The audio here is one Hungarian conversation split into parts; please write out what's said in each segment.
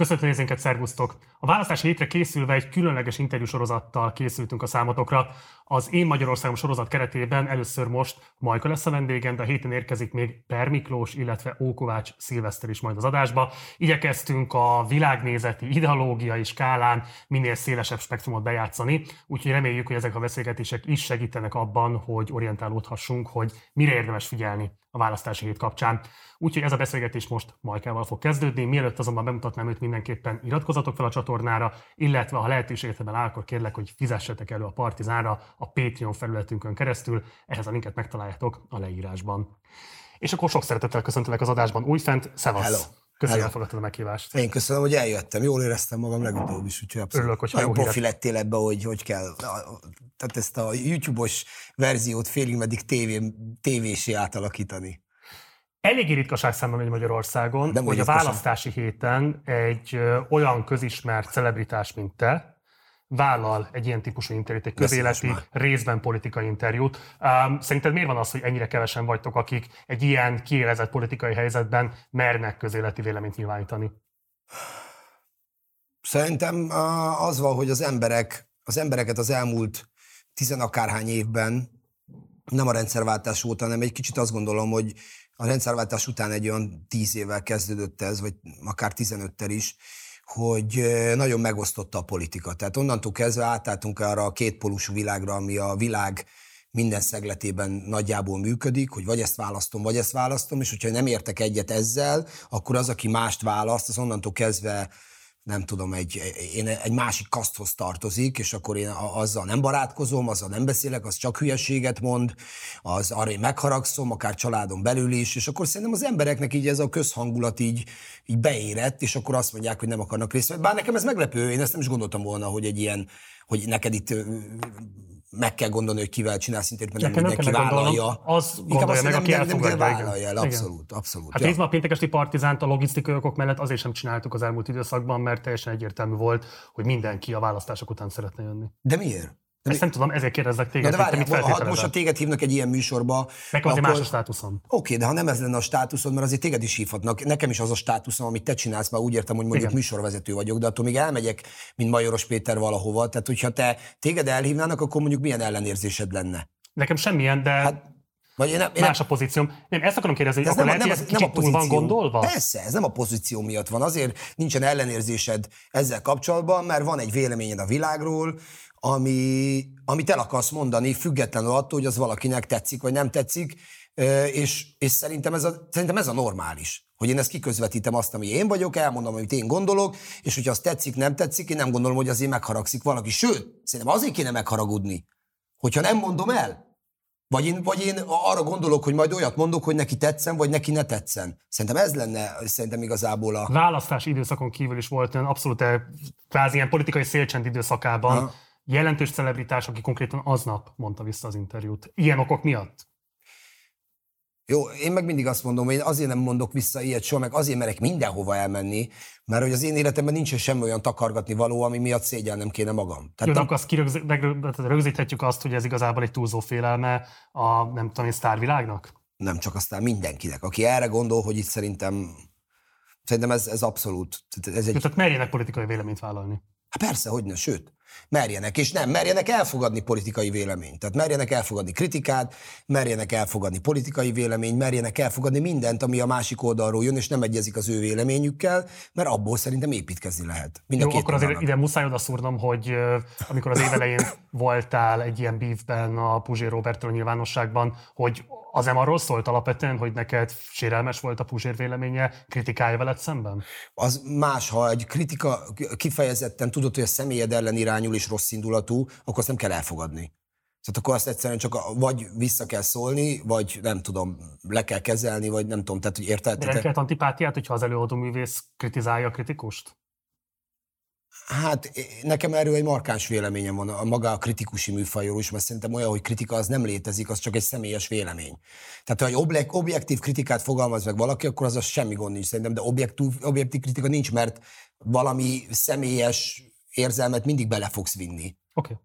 Köszönöm nézőnket, szervusztok! A választási hétre készülve egy különleges interjúsorozattal készültünk a számotokra. Az Én Magyarországom sorozat keretében először most Majka lesz a vendégem, de a héten érkezik még Per Miklós, illetve Ókovács Szilveszter is majd az adásba. Igyekeztünk a világnézeti, ideológiai skálán minél szélesebb spektrumot bejátszani, úgyhogy reméljük, hogy ezek a beszélgetések is segítenek abban, hogy orientálódhassunk, hogy mire érdemes figyelni a választási hét kapcsán. Úgyhogy ez a beszélgetés most Majkával fog kezdődni. Mielőtt azonban bemutatnám őt, mindenképpen iratkozatok fel a csatornára, illetve ha lehetőségetben áll, akkor kérlek, hogy fizessetek elő a Partizánra a Patreon felületünkön keresztül. Ehhez a linket megtaláljátok a leírásban. És akkor sok szeretettel köszöntelek az adásban újfent. Szevasz! Hello. Köszönöm, hogy elfogadtad a meghívást. Én köszönöm, hogy eljöttem. Jól éreztem magam legutóbb is, úgyhogy abszolút. Örülök, hogy jó profi lettél ebbe, hogy hogy kell. Tehát ezt a YouTube-os verziót félig meddig tévé, tévésé átalakítani. Eléggé ritkaság szemben megy Magyarországon, De hogy a választási héten egy olyan közismert celebritás, mint te, vállal egy ilyen típusú interjút, egy közéleti, részben politikai interjút. Um, szerinted miért van az, hogy ennyire kevesen vagytok, akik egy ilyen kiélezett politikai helyzetben mernek közéleti véleményt nyilvánítani? Szerintem az van, hogy az emberek, az embereket az elmúlt tizenakárhány évben, nem a rendszerváltás óta, hanem egy kicsit azt gondolom, hogy a rendszerváltás után egy olyan tíz évvel kezdődött ez, vagy akár 15-tel is, hogy nagyon megosztotta a politika. Tehát onnantól kezdve átálltunk arra a kétpólusú világra, ami a világ minden szegletében nagyjából működik, hogy vagy ezt választom, vagy ezt választom, és hogyha nem értek egyet ezzel, akkor az, aki mást választ, az onnantól kezdve nem tudom, egy, én egy másik kaszthoz tartozik, és akkor én azzal nem barátkozom, azzal nem beszélek, az csak hülyeséget mond, az arra én megharagszom, akár családon belül is, és akkor szerintem az embereknek így ez a közhangulat így, így beérett, és akkor azt mondják, hogy nem akarnak részt venni. Bár nekem ez meglepő, én ezt nem is gondoltam volna, hogy egy ilyen, hogy neked itt meg kell gondolni, hogy kivel csinálsz interjút, mert nem mindenki vállalja. Az gondolja meg, aki elfogadja. Vállalja el, abszolút, abszolút. Hát ja. a péntekesti partizánt a logisztikai okok mellett azért sem csináltuk az elmúlt időszakban, mert teljesen egyértelmű volt, hogy mindenki a választások után szeretne jönni. De miért? Ezt nem tudom, ezért kérdezlek téged. Na de várj, ha most a téged hívnak egy ilyen műsorba... Nekem azért akkor... más a státuszom. Oké, okay, de ha nem ez lenne a státuszod, mert azért téged is hívhatnak. Nekem is az a státuszom, amit te csinálsz, már úgy értem, hogy mondjuk Igen. műsorvezető vagyok, de attól még elmegyek, mint Majoros Péter valahova. Tehát, hogyha te téged elhívnának, akkor mondjuk milyen ellenérzésed lenne? Nekem semmilyen, de hát, vagy én nem, én Más nem, a pozícióm. Nem, ezt akarom kérdezni, hogy akkor nem, lehet, nem, ez nem a pozíció, van gondolva? Persze, ez nem a pozíció miatt van. Azért nincsen ellenérzésed ezzel kapcsolatban, mert van egy véleményed a világról, ami, amit el akarsz mondani, függetlenül attól, hogy az valakinek tetszik, vagy nem tetszik, és, és szerintem, ez a, szerintem ez a normális. Hogy én ezt kiközvetítem azt, ami én vagyok, elmondom, amit én gondolok, és hogyha az tetszik, nem tetszik, én nem gondolom, hogy azért megharagszik valaki. Sőt, szerintem azért kéne megharagudni, hogyha nem mondom el. Vagy én, vagy én arra gondolok, hogy majd olyat mondok, hogy neki tetszen, vagy neki ne tetszen. Szerintem ez lenne szerintem igazából a... Választás időszakon kívül is volt olyan abszolút kvázi ilyen politikai szélcsend időszakában, ha jelentős celebritás, aki konkrétan aznap mondta vissza az interjút. Ilyen okok miatt? Jó, én meg mindig azt mondom, hogy én azért nem mondok vissza ilyet soha, meg azért merek mindenhova elmenni, mert hogy az én életemben nincs semmi olyan takargatni való, ami miatt szégyel nem kéne magam. Tehát Jó, de akkor azt kirögzíthetjük azt, hogy ez igazából egy túlzó félelme a, nem tudom én, sztárvilágnak? Nem csak aztán mindenkinek. Aki erre gondol, hogy itt szerintem, szerintem ez, ez abszolút. Ez egy... Tehát merjenek politikai véleményt vállalni. Hát persze, hogy ne, sőt merjenek, és nem, merjenek elfogadni politikai véleményt. Tehát merjenek elfogadni kritikát, merjenek elfogadni politikai véleményt, merjenek elfogadni mindent, ami a másik oldalról jön, és nem egyezik az ő véleményükkel, mert abból szerintem építkezni lehet. Mind Jó, akkor azért ide muszáj odaszúrnom, hogy amikor az évelején voltál egy ilyen bívben a Puzsé Robertről nyilvánosságban, hogy az nem arról szólt alapvetően, hogy neked sérelmes volt a Puzsér véleménye, kritikája veled szemben? Az más, ha egy kritika kifejezetten tudod, hogy a személyed ellen irányul és rossz indulatú, akkor azt nem kell elfogadni. Tehát akkor azt egyszerűen csak vagy vissza kell szólni, vagy nem tudom, le kell kezelni, vagy nem tudom, tehát hogy érted? De nem kell antipátiát, hogyha az előadó művész kritizálja a kritikust? Hát nekem erről egy markáns véleményem van a maga a kritikusi műfajról is, mert szerintem olyan, hogy kritika az nem létezik, az csak egy személyes vélemény. Tehát ha egy objektív kritikát fogalmaz meg valaki, akkor az, az semmi gond nincs szerintem, de objektív, objektív kritika nincs, mert valami személyes érzelmet mindig bele fogsz vinni. Oké. Okay.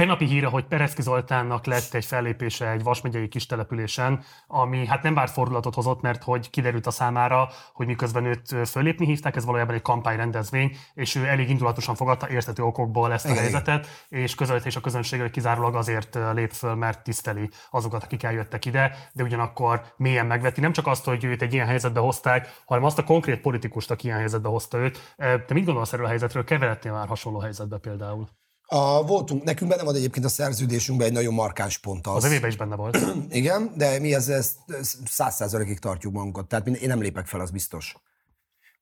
Tegnapi híre, hogy Pereszki Zoltánnak lett egy fellépése egy Vasmegyei kis településen, ami hát nem várt fordulatot hozott, mert hogy kiderült a számára, hogy miközben őt fölépni hívták, ez valójában egy kampányrendezvény, és ő elég indulatosan fogadta értető okokból ezt a igen, helyzetet, és közölte és a közönség, hogy kizárólag azért lép föl, mert tiszteli azokat, akik eljöttek ide, de ugyanakkor mélyen megveti nem csak azt, hogy őt egy ilyen helyzetbe hozták, hanem azt a konkrét politikust, aki ilyen helyzetbe hozta őt. Te mit gondolsz erről a helyzetről? Keveredtél már hasonló helyzetbe például? A, voltunk, nekünk benne van egyébként a szerződésünkben egy nagyon markáns pont az. Az is benne volt. Igen, de mi ezzel száz százalékig tartjuk magunkat. Tehát én nem lépek fel, az biztos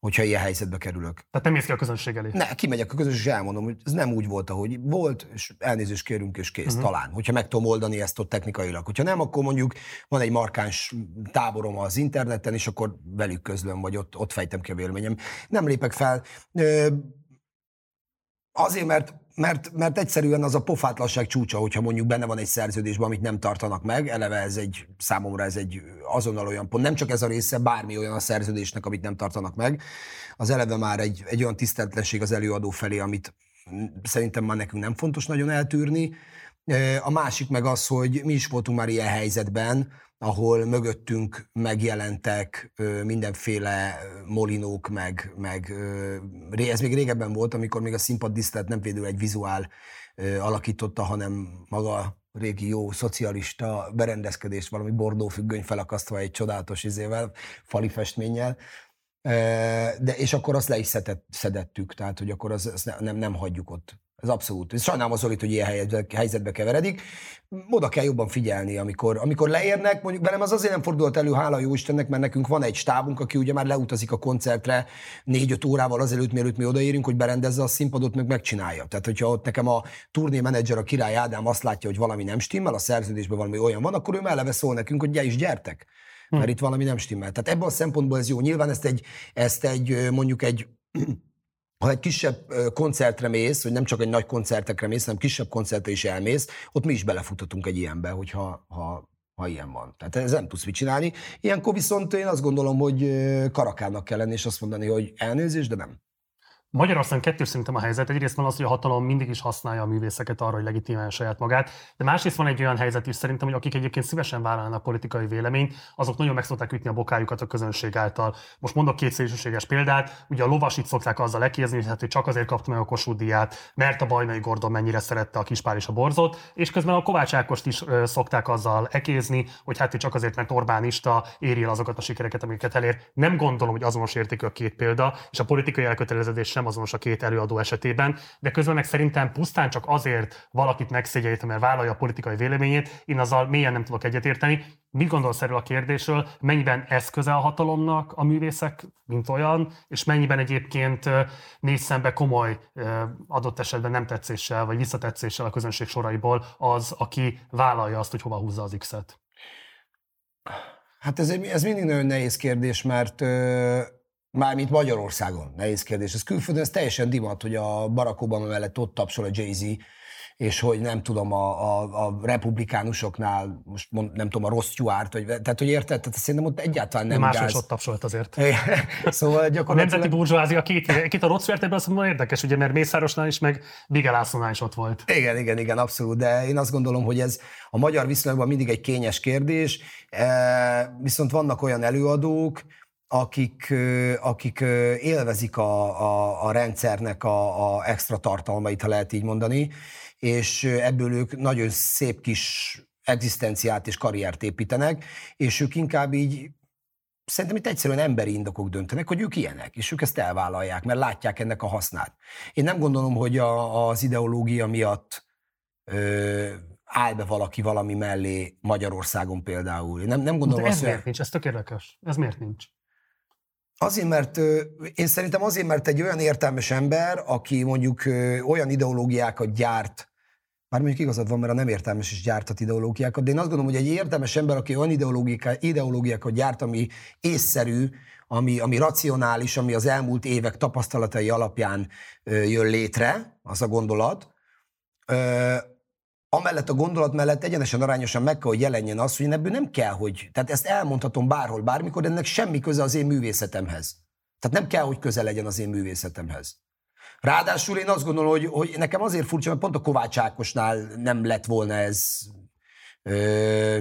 hogyha ilyen helyzetbe kerülök. Tehát nem mész ki a közönség elé? Ne, kimegyek a közönség, és elmondom, hogy ez nem úgy volt, ahogy volt, és elnézést kérünk, és kész, uh-huh. talán. Hogyha meg tudom oldani ezt ott technikailag. Hogyha nem, akkor mondjuk van egy markáns táborom az interneten, és akkor velük közlöm, vagy ott, ott fejtem ki a véleményem. Nem lépek fel. Azért, mert mert, mert egyszerűen az a pofátlanság csúcsa, hogyha mondjuk benne van egy szerződésben, amit nem tartanak meg, eleve ez egy, számomra ez egy azonnal olyan pont, nem csak ez a része, bármi olyan a szerződésnek, amit nem tartanak meg, az eleve már egy, egy olyan tiszteletlenség az előadó felé, amit szerintem már nekünk nem fontos nagyon eltűrni. A másik meg az, hogy mi is voltunk már ilyen helyzetben, ahol mögöttünk megjelentek mindenféle molinók, meg, meg ez még régebben volt, amikor még a színpad disztelt nem védő egy vizuál alakította, hanem maga régi jó szocialista berendezkedés, valami bordó függöny felakasztva egy csodálatos izével, fali festménnyel. De, és akkor azt le is szedett, szedettük, tehát hogy akkor az, azt nem, nem hagyjuk ott ez abszolút. Sajnálom az hogy ilyen helyzetbe, helyzetbe keveredik. Oda kell jobban figyelni, amikor, amikor leérnek. Mondjuk velem az azért nem fordult elő, hála jó Istennek, mert nekünk van egy stábunk, aki ugye már leutazik a koncertre négy-öt órával azelőtt, mielőtt mi odaérünk, hogy berendezze a színpadot, meg megcsinálja. Tehát, hogyha ott nekem a turné menedzser, a király Ádám azt látja, hogy valami nem stimmel, a szerződésben valami olyan van, akkor ő eleve szól nekünk, hogy gyere is gyertek. Mert hm. itt valami nem stimmel. Tehát ebből a szempontból ez jó. Nyilván ezt egy, ezt egy mondjuk egy ha egy kisebb koncertre mész, hogy nem csak egy nagy koncertekre mész, hanem kisebb koncertre is elmész, ott mi is belefutatunk egy ilyenbe, hogyha ha, ha ilyen van. Tehát ez nem tudsz mit csinálni. Ilyenkor viszont én azt gondolom, hogy karakának kell lenni, és azt mondani, hogy elnézést, de nem. Magyarországon kettős szerintem a helyzet. Egyrészt van az, hogy a hatalom mindig is használja a művészeket arra, hogy legitimálja saját magát, de másrészt van egy olyan helyzet is szerintem, hogy akik egyébként szívesen vállalnak politikai véleményt, azok nagyon meg szokták ütni a bokájukat a közönség által. Most mondok két szélsőséges példát, ugye a lovasit szokták azzal lekézni, hát, hogy csak azért kapta meg a Kossuth díját, mert a Bajnai Gordon mennyire szerette a Kispár és a Borzot, és közben a Kovács Ákost is ö, szokták azzal ekézni, hogy hát hogy csak azért, mert Orbánista éri el azokat a sikereket, amiket elér. Nem gondolom, hogy azonos értékű a két példa, és a politikai elköteleződés sem azonos a két előadó esetében, de közben meg szerintem pusztán csak azért valakit megszégyenít, mert vállalja a politikai véleményét, én azzal mélyen nem tudok egyetérteni. Mit gondolsz erről a kérdésről? Mennyiben eszköze a hatalomnak a művészek, mint olyan, és mennyiben egyébként néz szembe komoly adott esetben nem tetszéssel, vagy visszatetszéssel a közönség soraiból az, aki vállalja azt, hogy hova húzza az X-et? Hát ez, ez mindig nagyon nehéz kérdés, mert Mármint Magyarországon, nehéz kérdés. Ez külföldön ez teljesen divat, hogy a Barack Obama mellett ott tapsol a Jay-Z, és hogy nem tudom, a, a, a republikánusoknál, most mond, nem tudom, a Ross Stewart, vagy, tehát hogy érted, tehát szerintem ott egyáltalán nem Más is ott tapsolt azért. szóval gyakorlatilag... A nemzeti burzsóázia két, két a Ross Stewart ebben azt mondom érdekes, ugye, mert Mészárosnál is, meg Bigelászónál is ott volt. Igen, igen, igen, abszolút, de én azt gondolom, hogy ez a magyar viszonylatban mindig egy kényes kérdés, e, viszont vannak olyan előadók, akik, akik élvezik a, a, a rendszernek a, a extra tartalmait, ha lehet így mondani, és ebből ők nagyon szép kis egzisztenciát és karriert építenek, és ők inkább így szerintem itt egyszerűen emberi indokok döntenek, hogy ők ilyenek, és ők ezt elvállalják, mert látják ennek a hasznát. Én nem gondolom, hogy a, az ideológia miatt ö, áll be valaki valami mellé Magyarországon például. Én nem, nem gondolom De ez azt, miért hogy... nincs? Ez tök érdekes. Ez miért nincs? Azért, mert én szerintem azért, mert egy olyan értelmes ember, aki mondjuk olyan ideológiákat gyárt, már mondjuk igazad van, mert a nem értelmes is gyártat ideológiákat, de én azt gondolom, hogy egy értelmes ember, aki olyan ideológiákat gyárt, ami észszerű, ami, ami racionális, ami az elmúlt évek tapasztalatai alapján jön létre, az a gondolat, amellett a gondolat mellett egyenesen arányosan meg kell, hogy jelenjen az, hogy én ebből nem kell, hogy, tehát ezt elmondhatom bárhol, bármikor, de ennek semmi köze az én művészetemhez. Tehát nem kell, hogy köze legyen az én művészetemhez. Ráadásul én azt gondolom, hogy, hogy nekem azért furcsa, mert pont a Kovács Ákosnál nem lett volna ez ö,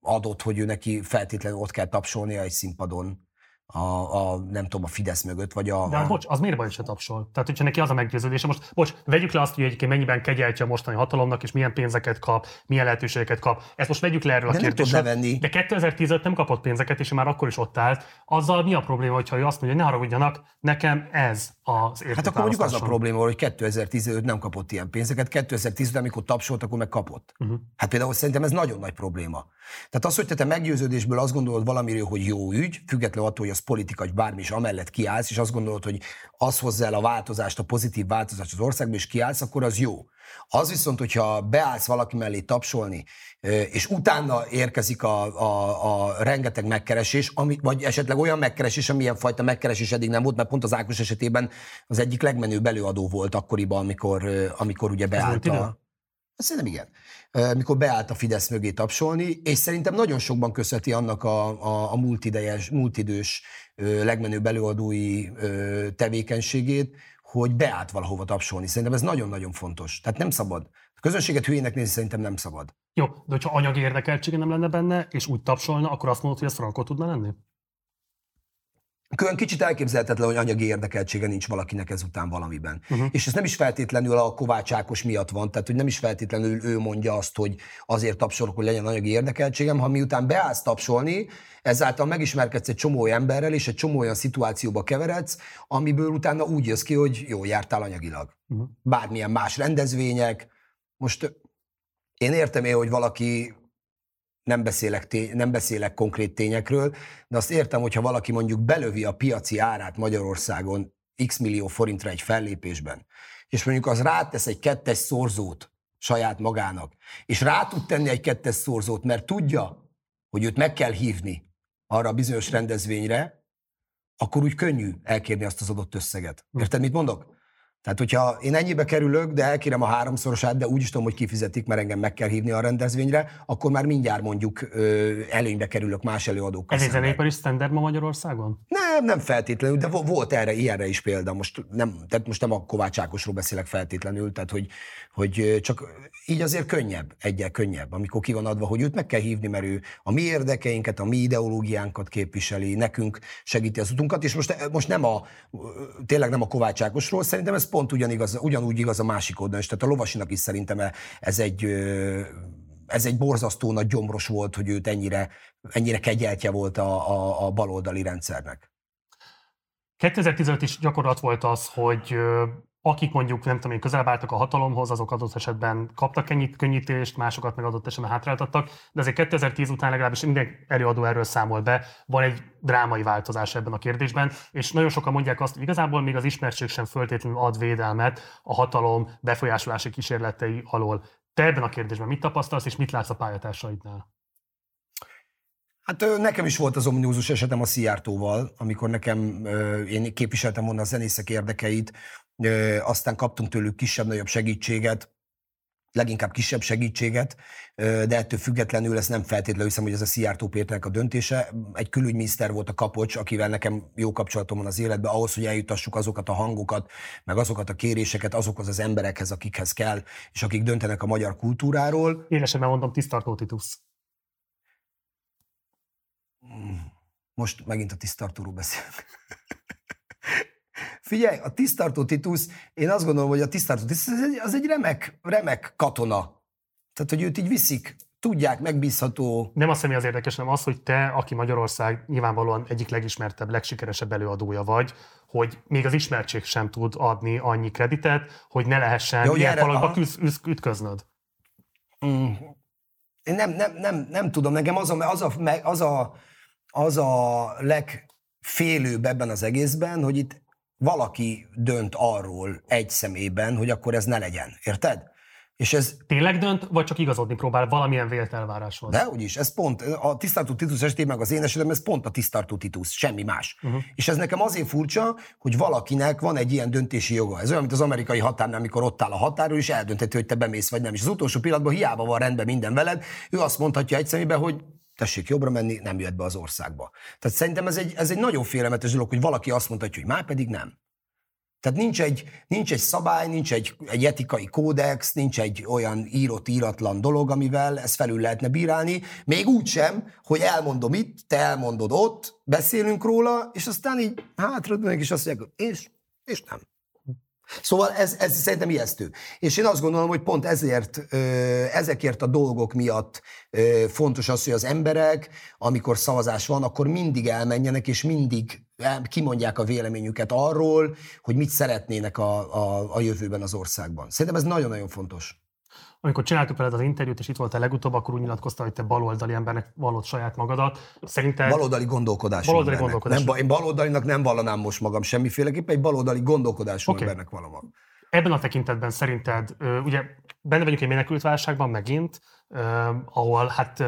adott, hogy ő neki feltétlenül ott kell tapsolnia egy színpadon a, a, nem tudom, a Fidesz mögött, vagy a... De hát a... bocs, az miért baj, se tapsol? Tehát, hogyha neki az a meggyőződése, most, bocs, vegyük le azt, hogy egyébként mennyiben kegyeltje a mostani hatalomnak, és milyen pénzeket kap, milyen lehetőségeket kap. Ezt most vegyük le erről De a kérdésről. levenni. De 2015 nem kapott pénzeket, és már akkor is ott állt. Azzal mi a probléma, hogyha ő azt mondja, hogy ne haragudjanak, nekem ez az Hát akkor mondjuk az a probléma, hogy 2015 nem kapott ilyen pénzeket, 2015, amikor tapsolt, akkor meg kapott. Uh-huh. Hát például szerintem ez nagyon nagy probléma. Tehát az, hogy te, te meggyőződésből azt gondolod valamiről, hogy jó ügy, függetlenül attól, hogy az politika, vagy bármi is amellett kiállsz, és azt gondolod, hogy az hozza el a változást, a pozitív változást az országban, és kiállsz, akkor az jó. Az viszont, hogyha beállsz valaki mellé tapsolni, és utána érkezik a, a, a rengeteg megkeresés, ami, vagy esetleg olyan megkeresés, amilyen fajta megkeresés eddig nem volt, mert pont az Ákos esetében az egyik legmenőbb előadó volt akkoriban, amikor, amikor ugye beállt a... Szerintem igen. Mikor beállt a Fidesz mögé tapsolni, és szerintem nagyon sokban köszöti annak a, a, a multidejes, multidős legmenőbb előadói tevékenységét, hogy beállt valahova tapsolni. Szerintem ez nagyon-nagyon fontos. Tehát nem szabad. A közönséget hülyének nézni szerintem nem szabad. Jó, de hogyha anyagi érdekeltsége nem lenne benne, és úgy tapsolna, akkor azt mondod, hogy ez frankó tudna lenni? Külön kicsit elképzelhetetlen, hogy anyagi érdekeltsége nincs valakinek ezután valamiben. Uh-huh. És ez nem is feltétlenül a Kovács Ákos miatt van, tehát hogy nem is feltétlenül ő mondja azt, hogy azért tapsolok, hogy legyen anyagi érdekeltségem, ha miután beállsz tapsolni, ezáltal megismerkedsz egy csomó emberrel, és egy csomó olyan szituációba keveredsz, amiből utána úgy jössz ki, hogy jó, jártál anyagilag. Uh-huh. Bármilyen más rendezvények. Most én értem én, hogy valaki nem beszélek, tény, nem beszélek konkrét tényekről, de azt értem, hogyha valaki mondjuk belövi a piaci árát Magyarországon x millió forintra egy fellépésben, és mondjuk az rátesz egy kettes szorzót saját magának, és rá tud tenni egy kettes szorzót, mert tudja, hogy őt meg kell hívni arra a bizonyos rendezvényre, akkor úgy könnyű elkérni azt az adott összeget. Érted, mit mondok? Tehát, hogyha én ennyibe kerülök, de elkérem a háromszorosát, de úgy is tudom, hogy kifizetik, mert engem meg kell hívni a rendezvényre, akkor már mindjárt mondjuk ö, előnybe kerülök más előadókkal. Ez egy zenépari standard ma Magyarországon? Nem, nem feltétlenül, de vo- volt erre, ilyenre is példa. Most nem, tehát most nem a Kovács Ákosról beszélek feltétlenül, tehát hogy, hogy csak így azért könnyebb, egyel könnyebb, amikor ki van adva, hogy őt meg kell hívni, mert ő a mi érdekeinket, a mi ideológiánkat képviseli, nekünk segíti az utunkat, és most, most nem a, tényleg nem a Kovács Ákosról, szerintem ez pont ugyanigaz, ugyanúgy igaz a másik oldalon is, tehát a lovasinak is szerintem ez egy ez egy borzasztó nagy gyomros volt, hogy őt ennyire, ennyire kegyeltje volt a, a, a baloldali rendszernek. 2015 is gyakorlat volt az, hogy akik mondjuk, nem tudom én, közelebb álltak a hatalomhoz, azok adott esetben kaptak ennyit könnyítést, másokat meg adott esetben hátráltattak, de azért 2010 után legalábbis minden előadó erről számol be, van egy drámai változás ebben a kérdésben, és nagyon sokan mondják azt, hogy igazából még az ismertség sem föltétlenül ad védelmet a hatalom befolyásolási kísérletei alól. Te ebben a kérdésben mit tapasztalsz, és mit látsz a pályatársaidnál? Hát nekem is volt az omniúzus esetem a Szijjártóval, amikor nekem, én képviseltem volna a zenészek érdekeit, aztán kaptunk tőlük kisebb-nagyobb segítséget, leginkább kisebb segítséget, de ettől függetlenül ezt nem feltétlenül hiszem, hogy ez a Szijjártó Péternek a döntése. Egy külügyminiszter volt a kapocs, akivel nekem jó kapcsolatom van az életben, ahhoz, hogy eljutassuk azokat a hangokat, meg azokat a kéréseket azokhoz az emberekhez, akikhez kell, és akik döntenek a magyar kultúráról. Élesebben mondom, tisztartó Titus. Most megint a tisztartóról beszélünk. Figyelj, a tisztartó Titus, én azt gondolom, hogy a tisztartó Titus az egy, az egy remek, remek katona. Tehát, hogy őt így viszik, tudják, megbízható. Nem azt hiszem, az érdekes, hanem az, hogy te, aki Magyarország nyilvánvalóan egyik legismertebb, legsikeresebb előadója vagy, hogy még az ismertség sem tud adni annyi kreditet, hogy ne lehessen Jó, ilyen falakba ütköznöd. Mm. Én nem, nem, nem, nem tudom, nekem az a, az, a, az, a, az a legfélőbb ebben az egészben, hogy itt valaki dönt arról egy szemében, hogy akkor ez ne legyen. Érted? És ez, Tényleg dönt, vagy csak igazodni próbál valamilyen vélt elváráshoz? de úgyis, ez pont, a tisztartó Titus esetében, meg az én esetemben, ez pont a tisztartó Titus, semmi más. Uh-huh. És ez nekem azért furcsa, hogy valakinek van egy ilyen döntési joga. Ez olyan, mint az amerikai határnál, amikor ott áll a határól, és eldönteti, hogy te bemész vagy nem. És az utolsó pillanatban hiába van rendben minden veled, ő azt mondhatja egy szemébe, hogy tessék jobbra menni, nem jöhet be az országba. Tehát szerintem ez egy, ez egy nagyon félelmetes dolog, hogy valaki azt mondhatja, hogy már pedig nem. Tehát nincs egy, nincs egy szabály, nincs egy, egy etikai kódex, nincs egy olyan írott, íratlan dolog, amivel ezt felül lehetne bírálni. Még úgy sem, hogy elmondom itt, te elmondod ott, beszélünk róla, és aztán így hátra és azt mondják, és, és nem. Szóval ez, ez szerintem ijesztő. És én azt gondolom, hogy pont ezért, ezekért a dolgok miatt fontos az, hogy az emberek, amikor szavazás van, akkor mindig elmenjenek, és mindig kimondják a véleményüket arról, hogy mit szeretnének a, a, a jövőben az országban. Szerintem ez nagyon-nagyon fontos. Amikor csináltuk veled az interjút, és itt voltál legutóbb, akkor úgy nyilatkoztál, hogy te baloldali embernek vallod saját magadat. Szerinted... Baloldali gondolkodású baloldali gondolkodású. Nem, én baloldalinak nem vallanám most magam semmiféleképpen, egy baloldali gondolkodású okay. embernek valami. Ebben a tekintetben szerinted, ugye benne vagyunk egy menekült válságban megint, ahol hát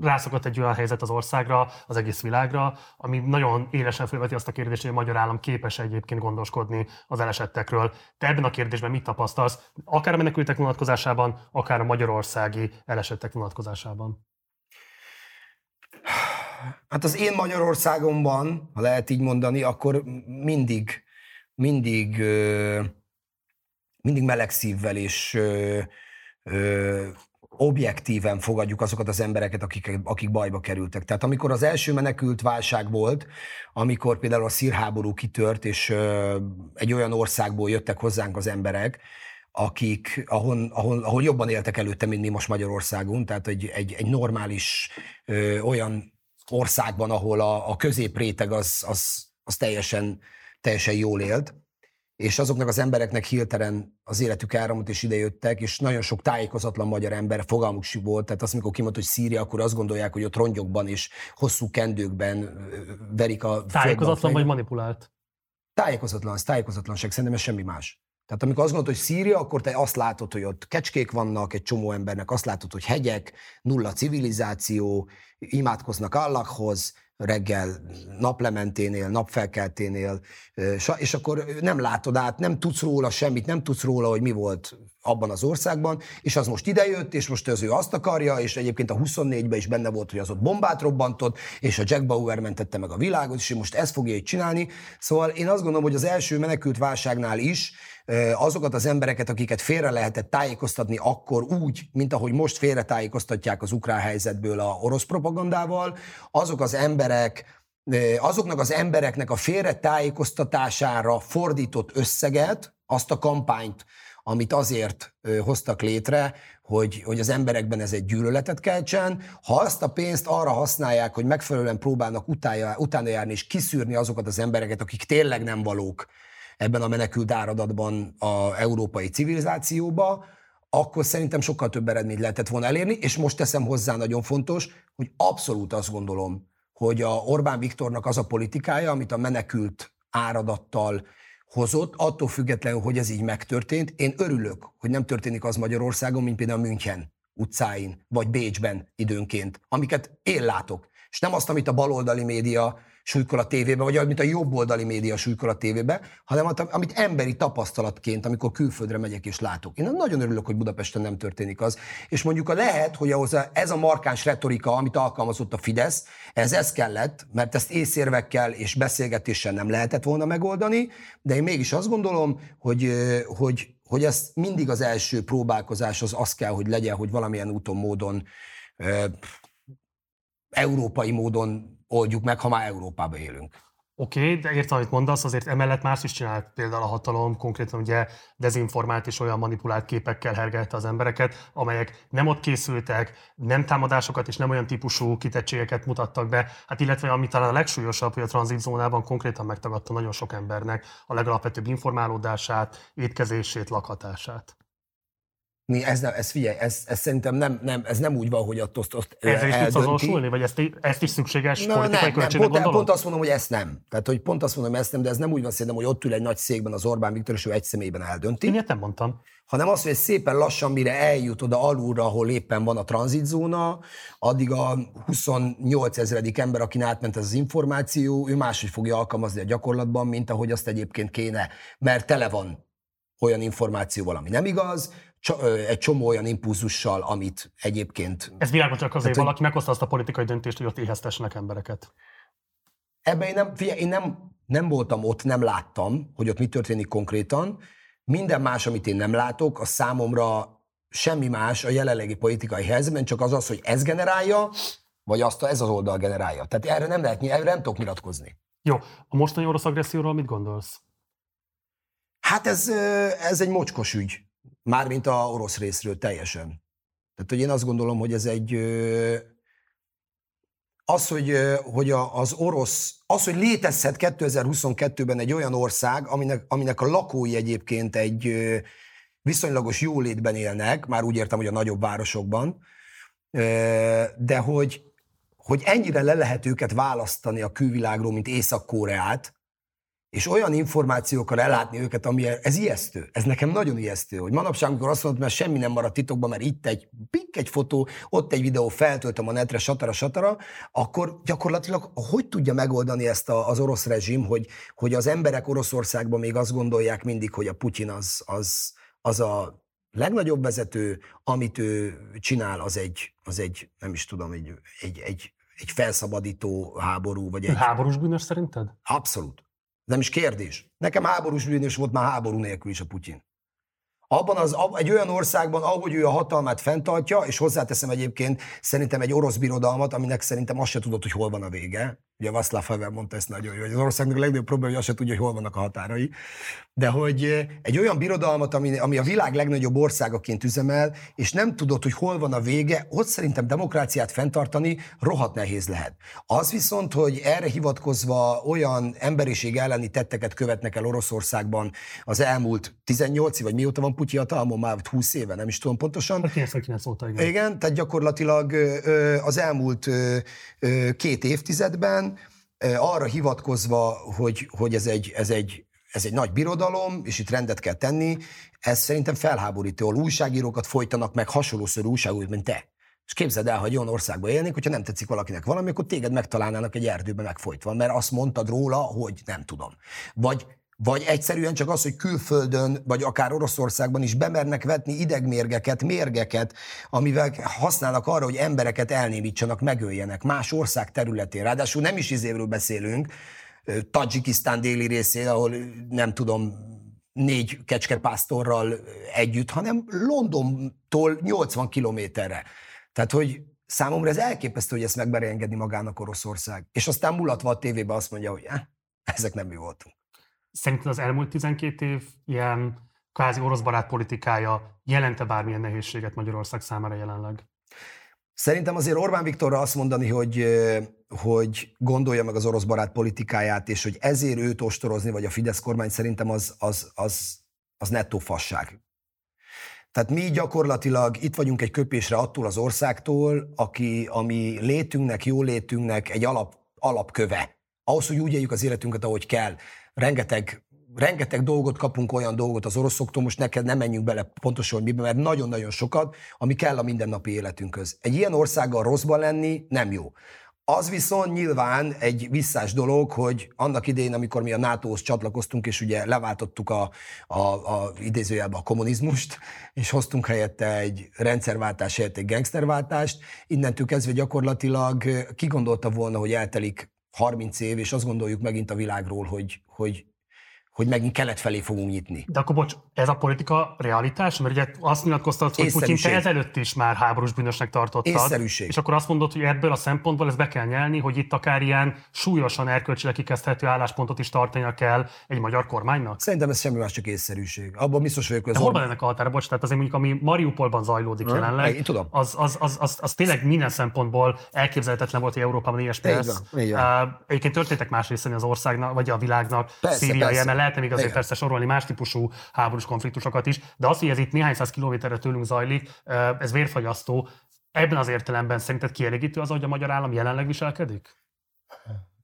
rászokott egy olyan helyzet az országra, az egész világra, ami nagyon élesen felveti azt a kérdést, hogy a magyar állam képes egyébként gondoskodni az elesettekről. Te ebben a kérdésben mit tapasztalsz, akár a menekültek vonatkozásában, akár a magyarországi elesettek vonatkozásában? Hát az én Magyarországomban, ha lehet így mondani, akkor mindig, mindig, mindig meleg szívvel és objektíven fogadjuk azokat az embereket, akik, akik bajba kerültek. Tehát amikor az első menekült válság volt, amikor például a szírháború kitört, és ö, egy olyan országból jöttek hozzánk az emberek, akik, ahol, ahol, ahol jobban éltek előtte, mint mi most Magyarországon, tehát egy, egy, egy normális ö, olyan országban, ahol a, a középréteg az, az, az teljesen, teljesen jól élt és azoknak az embereknek hirtelen az életük áramot és idejöttek, és nagyon sok tájékozatlan magyar ember fogalmuk si volt, tehát azt, amikor kimondta, hogy Szíria, akkor azt gondolják, hogy ott rongyokban és hosszú kendőkben verik a Tájékozatlan vagy manipulált? Tájékozatlan, az tájékozatlanság, szerintem ez semmi más. Tehát amikor azt gondolod, hogy Szíria, akkor te azt látod, hogy ott kecskék vannak egy csomó embernek, azt látod, hogy hegyek, nulla civilizáció, imádkoznak Allahhoz, reggel naplementénél, napfelkelténél, és akkor nem látod át, nem tudsz róla semmit, nem tudsz róla, hogy mi volt abban az országban, és az most idejött, és most az ő azt akarja, és egyébként a 24-ben is benne volt, hogy az ott bombát robbantott, és a Jack Bauer mentette meg a világot, és most ezt fogja így csinálni. Szóval én azt gondolom, hogy az első menekült válságnál is azokat az embereket, akiket félre lehetett tájékoztatni akkor úgy, mint ahogy most félre tájékoztatják az ukrán helyzetből a orosz propagandával, azok az emberek, azoknak az embereknek a félre tájékoztatására fordított összeget, azt a kampányt, amit azért hoztak létre, hogy, hogy az emberekben ez egy gyűlöletet keltsen. Ha azt a pénzt arra használják, hogy megfelelően próbálnak utána, utána járni és kiszűrni azokat az embereket, akik tényleg nem valók ebben a menekült áradatban a európai civilizációba, akkor szerintem sokkal több eredményt lehetett volna elérni, és most teszem hozzá nagyon fontos, hogy abszolút azt gondolom, hogy a Orbán Viktornak az a politikája, amit a menekült áradattal hozott, attól függetlenül, hogy ez így megtörtént. Én örülök, hogy nem történik az Magyarországon, mint például München utcáin, vagy Bécsben időnként, amiket én látok. És nem azt, amit a baloldali média súlykol a tévébe, vagy amit a jobboldali média súlykol a tévébe, hanem amit emberi tapasztalatként, amikor külföldre megyek és látok. Én nagyon örülök, hogy Budapesten nem történik az. És mondjuk a lehet, hogy ahhoz ez a markáns retorika, amit alkalmazott a Fidesz, ez ez kellett, mert ezt észérvekkel és beszélgetéssel nem lehetett volna megoldani, de én mégis azt gondolom, hogy, hogy, hogy ez mindig az első próbálkozás az az kell, hogy legyen, hogy valamilyen úton, módon európai módon oldjuk meg, ha már Európában élünk. Oké, okay, de értem, amit mondasz, azért emellett más is csinált például a hatalom, konkrétan ugye dezinformált és olyan manipulált képekkel hergelte az embereket, amelyek nem ott készültek, nem támadásokat és nem olyan típusú kitettségeket mutattak be, hát illetve ami talán a legsúlyosabb, hogy a tranzitzónában konkrétan megtagadta nagyon sok embernek a legalapvetőbb informálódását, étkezését, lakhatását. Mi, ez, nem, ez figyelj, ez, ez szerintem nem, nem, ez nem úgy van, hogy ott azt, azt Ezzel is tudsz azonosulni, vagy ezt, ezt is szükséges Na, politikai nem, nem, pont, pont, azt mondom, hogy ezt nem. Tehát, hogy pont azt mondom, hogy ezt nem, de ez nem úgy van szerintem, hogy ott ül egy nagy székben az Orbán Viktor, és ő egy személyben eldönti. Én ilyet nem mondtam. Hanem azt, hogy szépen lassan, mire eljut oda alulra, ahol éppen van a tranzitzóna, addig a 28 ezredik ember, aki átment ez az információ, ő máshogy fogja alkalmazni a gyakorlatban, mint ahogy azt egyébként kéne, mert tele van olyan információval, ami nem igaz, egy csomó olyan impulzussal, amit egyébként... Ez világos csak azért, hogy valaki meghozta azt a politikai döntést, hogy ott éheztessenek embereket. Ebben én nem, figyelj, én nem nem voltam ott, nem láttam, hogy ott mi történik konkrétan. Minden más, amit én nem látok, az számomra semmi más a jelenlegi politikai helyzetben, csak az az, hogy ez generálja, vagy azt ez az oldal generálja. Tehát erre nem lehet, erre nem tudok nyilatkozni. Jó, a mostani orosz agresszióról mit gondolsz? Hát ez, ez egy mocskos ügy, mármint a orosz részről teljesen. Tehát, hogy én azt gondolom, hogy ez egy az, hogy, hogy az orosz, az, hogy létezhet 2022-ben egy olyan ország, aminek, aminek a lakói egyébként egy viszonylagos jólétben élnek, már úgy értem, hogy a nagyobb városokban, de hogy, hogy ennyire le lehet őket választani a külvilágról, mint Észak-Koreát, és olyan információkkal ellátni őket, ami ez ijesztő. Ez nekem nagyon ijesztő, hogy manapság, amikor azt mondod, mert semmi nem maradt titokban, mert itt egy pik, egy fotó, ott egy videó, feltöltöm a netre, satara, satara, akkor gyakorlatilag hogy tudja megoldani ezt a, az orosz rezsim, hogy, hogy az emberek Oroszországban még azt gondolják mindig, hogy a Putyin az, az, az a legnagyobb vezető, amit ő csinál, az egy, az egy nem is tudom, egy, egy, egy, egy felszabadító háború, vagy egy... Háborús bűnös szerinted? Abszolút. Nem is kérdés. Nekem háborús bűnös volt már háború nélkül is a Putyin. Abban az, egy olyan országban, ahogy ő a hatalmát fenntartja, és hozzáteszem egyébként szerintem egy orosz birodalmat, aminek szerintem azt se tudod, hogy hol van a vége. Ugye Václav Havel mondta ezt nagyon jó, hogy az országnak a legnagyobb probléma, hogy azt se tudja, hogy hol vannak a határai. De hogy egy olyan birodalmat, ami, ami a világ legnagyobb országaként üzemel, és nem tudod, hogy hol van a vége, ott szerintem demokráciát fenntartani rohadt nehéz lehet. Az viszont, hogy erre hivatkozva olyan emberiség elleni tetteket követnek el Oroszországban az elmúlt 18 vagy mióta van Putyi hatalmon, már 20 éve, nem is tudom pontosan. 99 hát óta, igen. Igen, tehát gyakorlatilag az elmúlt két évtizedben arra hivatkozva, hogy, hogy ez, egy, ez, egy, ez egy nagy birodalom, és itt rendet kell tenni, ez szerintem felháborító. Újságírókat folytanak meg hasonlószor újságírók, mint te. És képzeld el, hogy olyan országban élnék, hogyha nem tetszik valakinek valami, akkor téged megtalálnának egy erdőben megfojtva, mert azt mondtad róla, hogy nem tudom. Vagy vagy egyszerűen csak az, hogy külföldön, vagy akár Oroszországban is bemernek vetni idegmérgeket, mérgeket, amivel használnak arra, hogy embereket elnémítsanak, megöljenek más ország területén. Ráadásul nem is izéről beszélünk, Tajikisztán déli részén, ahol nem tudom, négy kecskepásztorral együtt, hanem Londontól 80 kilométerre. Tehát, hogy számomra ez elképesztő, hogy ezt megmeri engedni magának Oroszország. És aztán mulatva a tévébe azt mondja, hogy eh, ezek nem mi voltunk. Szerinted az elmúlt 12 év ilyen kvázi orosz barát politikája jelente bármilyen nehézséget Magyarország számára jelenleg? Szerintem azért Orbán Viktorra azt mondani, hogy, hogy gondolja meg az orosz barát politikáját, és hogy ezért őt ostorozni, vagy a Fidesz kormány, szerintem az, az, az, az nettó fasság. Tehát mi gyakorlatilag itt vagyunk egy köpésre attól az országtól, aki, ami létünknek, jó létünknek egy alap, alapköve. Ahhoz, hogy úgy éljük az életünket, ahogy kell rengeteg rengeteg dolgot kapunk, olyan dolgot az oroszoktól, most neked nem menjünk bele pontosan, hogy miben, mert nagyon-nagyon sokat, ami kell a mindennapi életünkhöz. Egy ilyen országgal rosszban lenni nem jó. Az viszont nyilván egy visszás dolog, hogy annak idején, amikor mi a NATO-hoz csatlakoztunk, és ugye leváltottuk a, a, a idézőjelben a kommunizmust, és hoztunk helyette egy rendszerváltás helyett egy gangsterváltást, innentől kezdve gyakorlatilag ki gondolta volna, hogy eltelik 30 év, és azt gondoljuk megint a világról, hogy, hogy hogy megint kelet felé fogunk nyitni. De akkor bocs, ez a politika realitás? Mert ugye azt nyilatkoztat, hogy Putyin te ezelőtt is már háborús bűnösnek tartottad. Észszerűség. És akkor azt mondod, hogy ebből a szempontból ezt be kell nyelni, hogy itt akár ilyen súlyosan erkölcsileg kikezdhető álláspontot is tartania kell egy magyar kormánynak? Szerintem ez semmi más, csak észszerűség. Abban biztos vagyok, hogy hol van ennek a határa? Bocs, tehát azért mondjuk, ami Mariupolban zajlódik hmm. jelenleg, Én tudom. Az, az, az, az, az, tényleg minden szempontból elképzelhetetlen volt, hogy Európában ilyesmi lesz. Egyébként történtek más részén az országnak, vagy a világnak, persze, Szíria, persze. Jemen, lehetne még azért persze sorolni más típusú háborús konfliktusokat is, de az, hogy ez itt néhány száz kilométerre tőlünk zajlik, ez vérfagyasztó. Ebben az értelemben szerinted kielégítő az, hogy a magyar állam jelenleg viselkedik?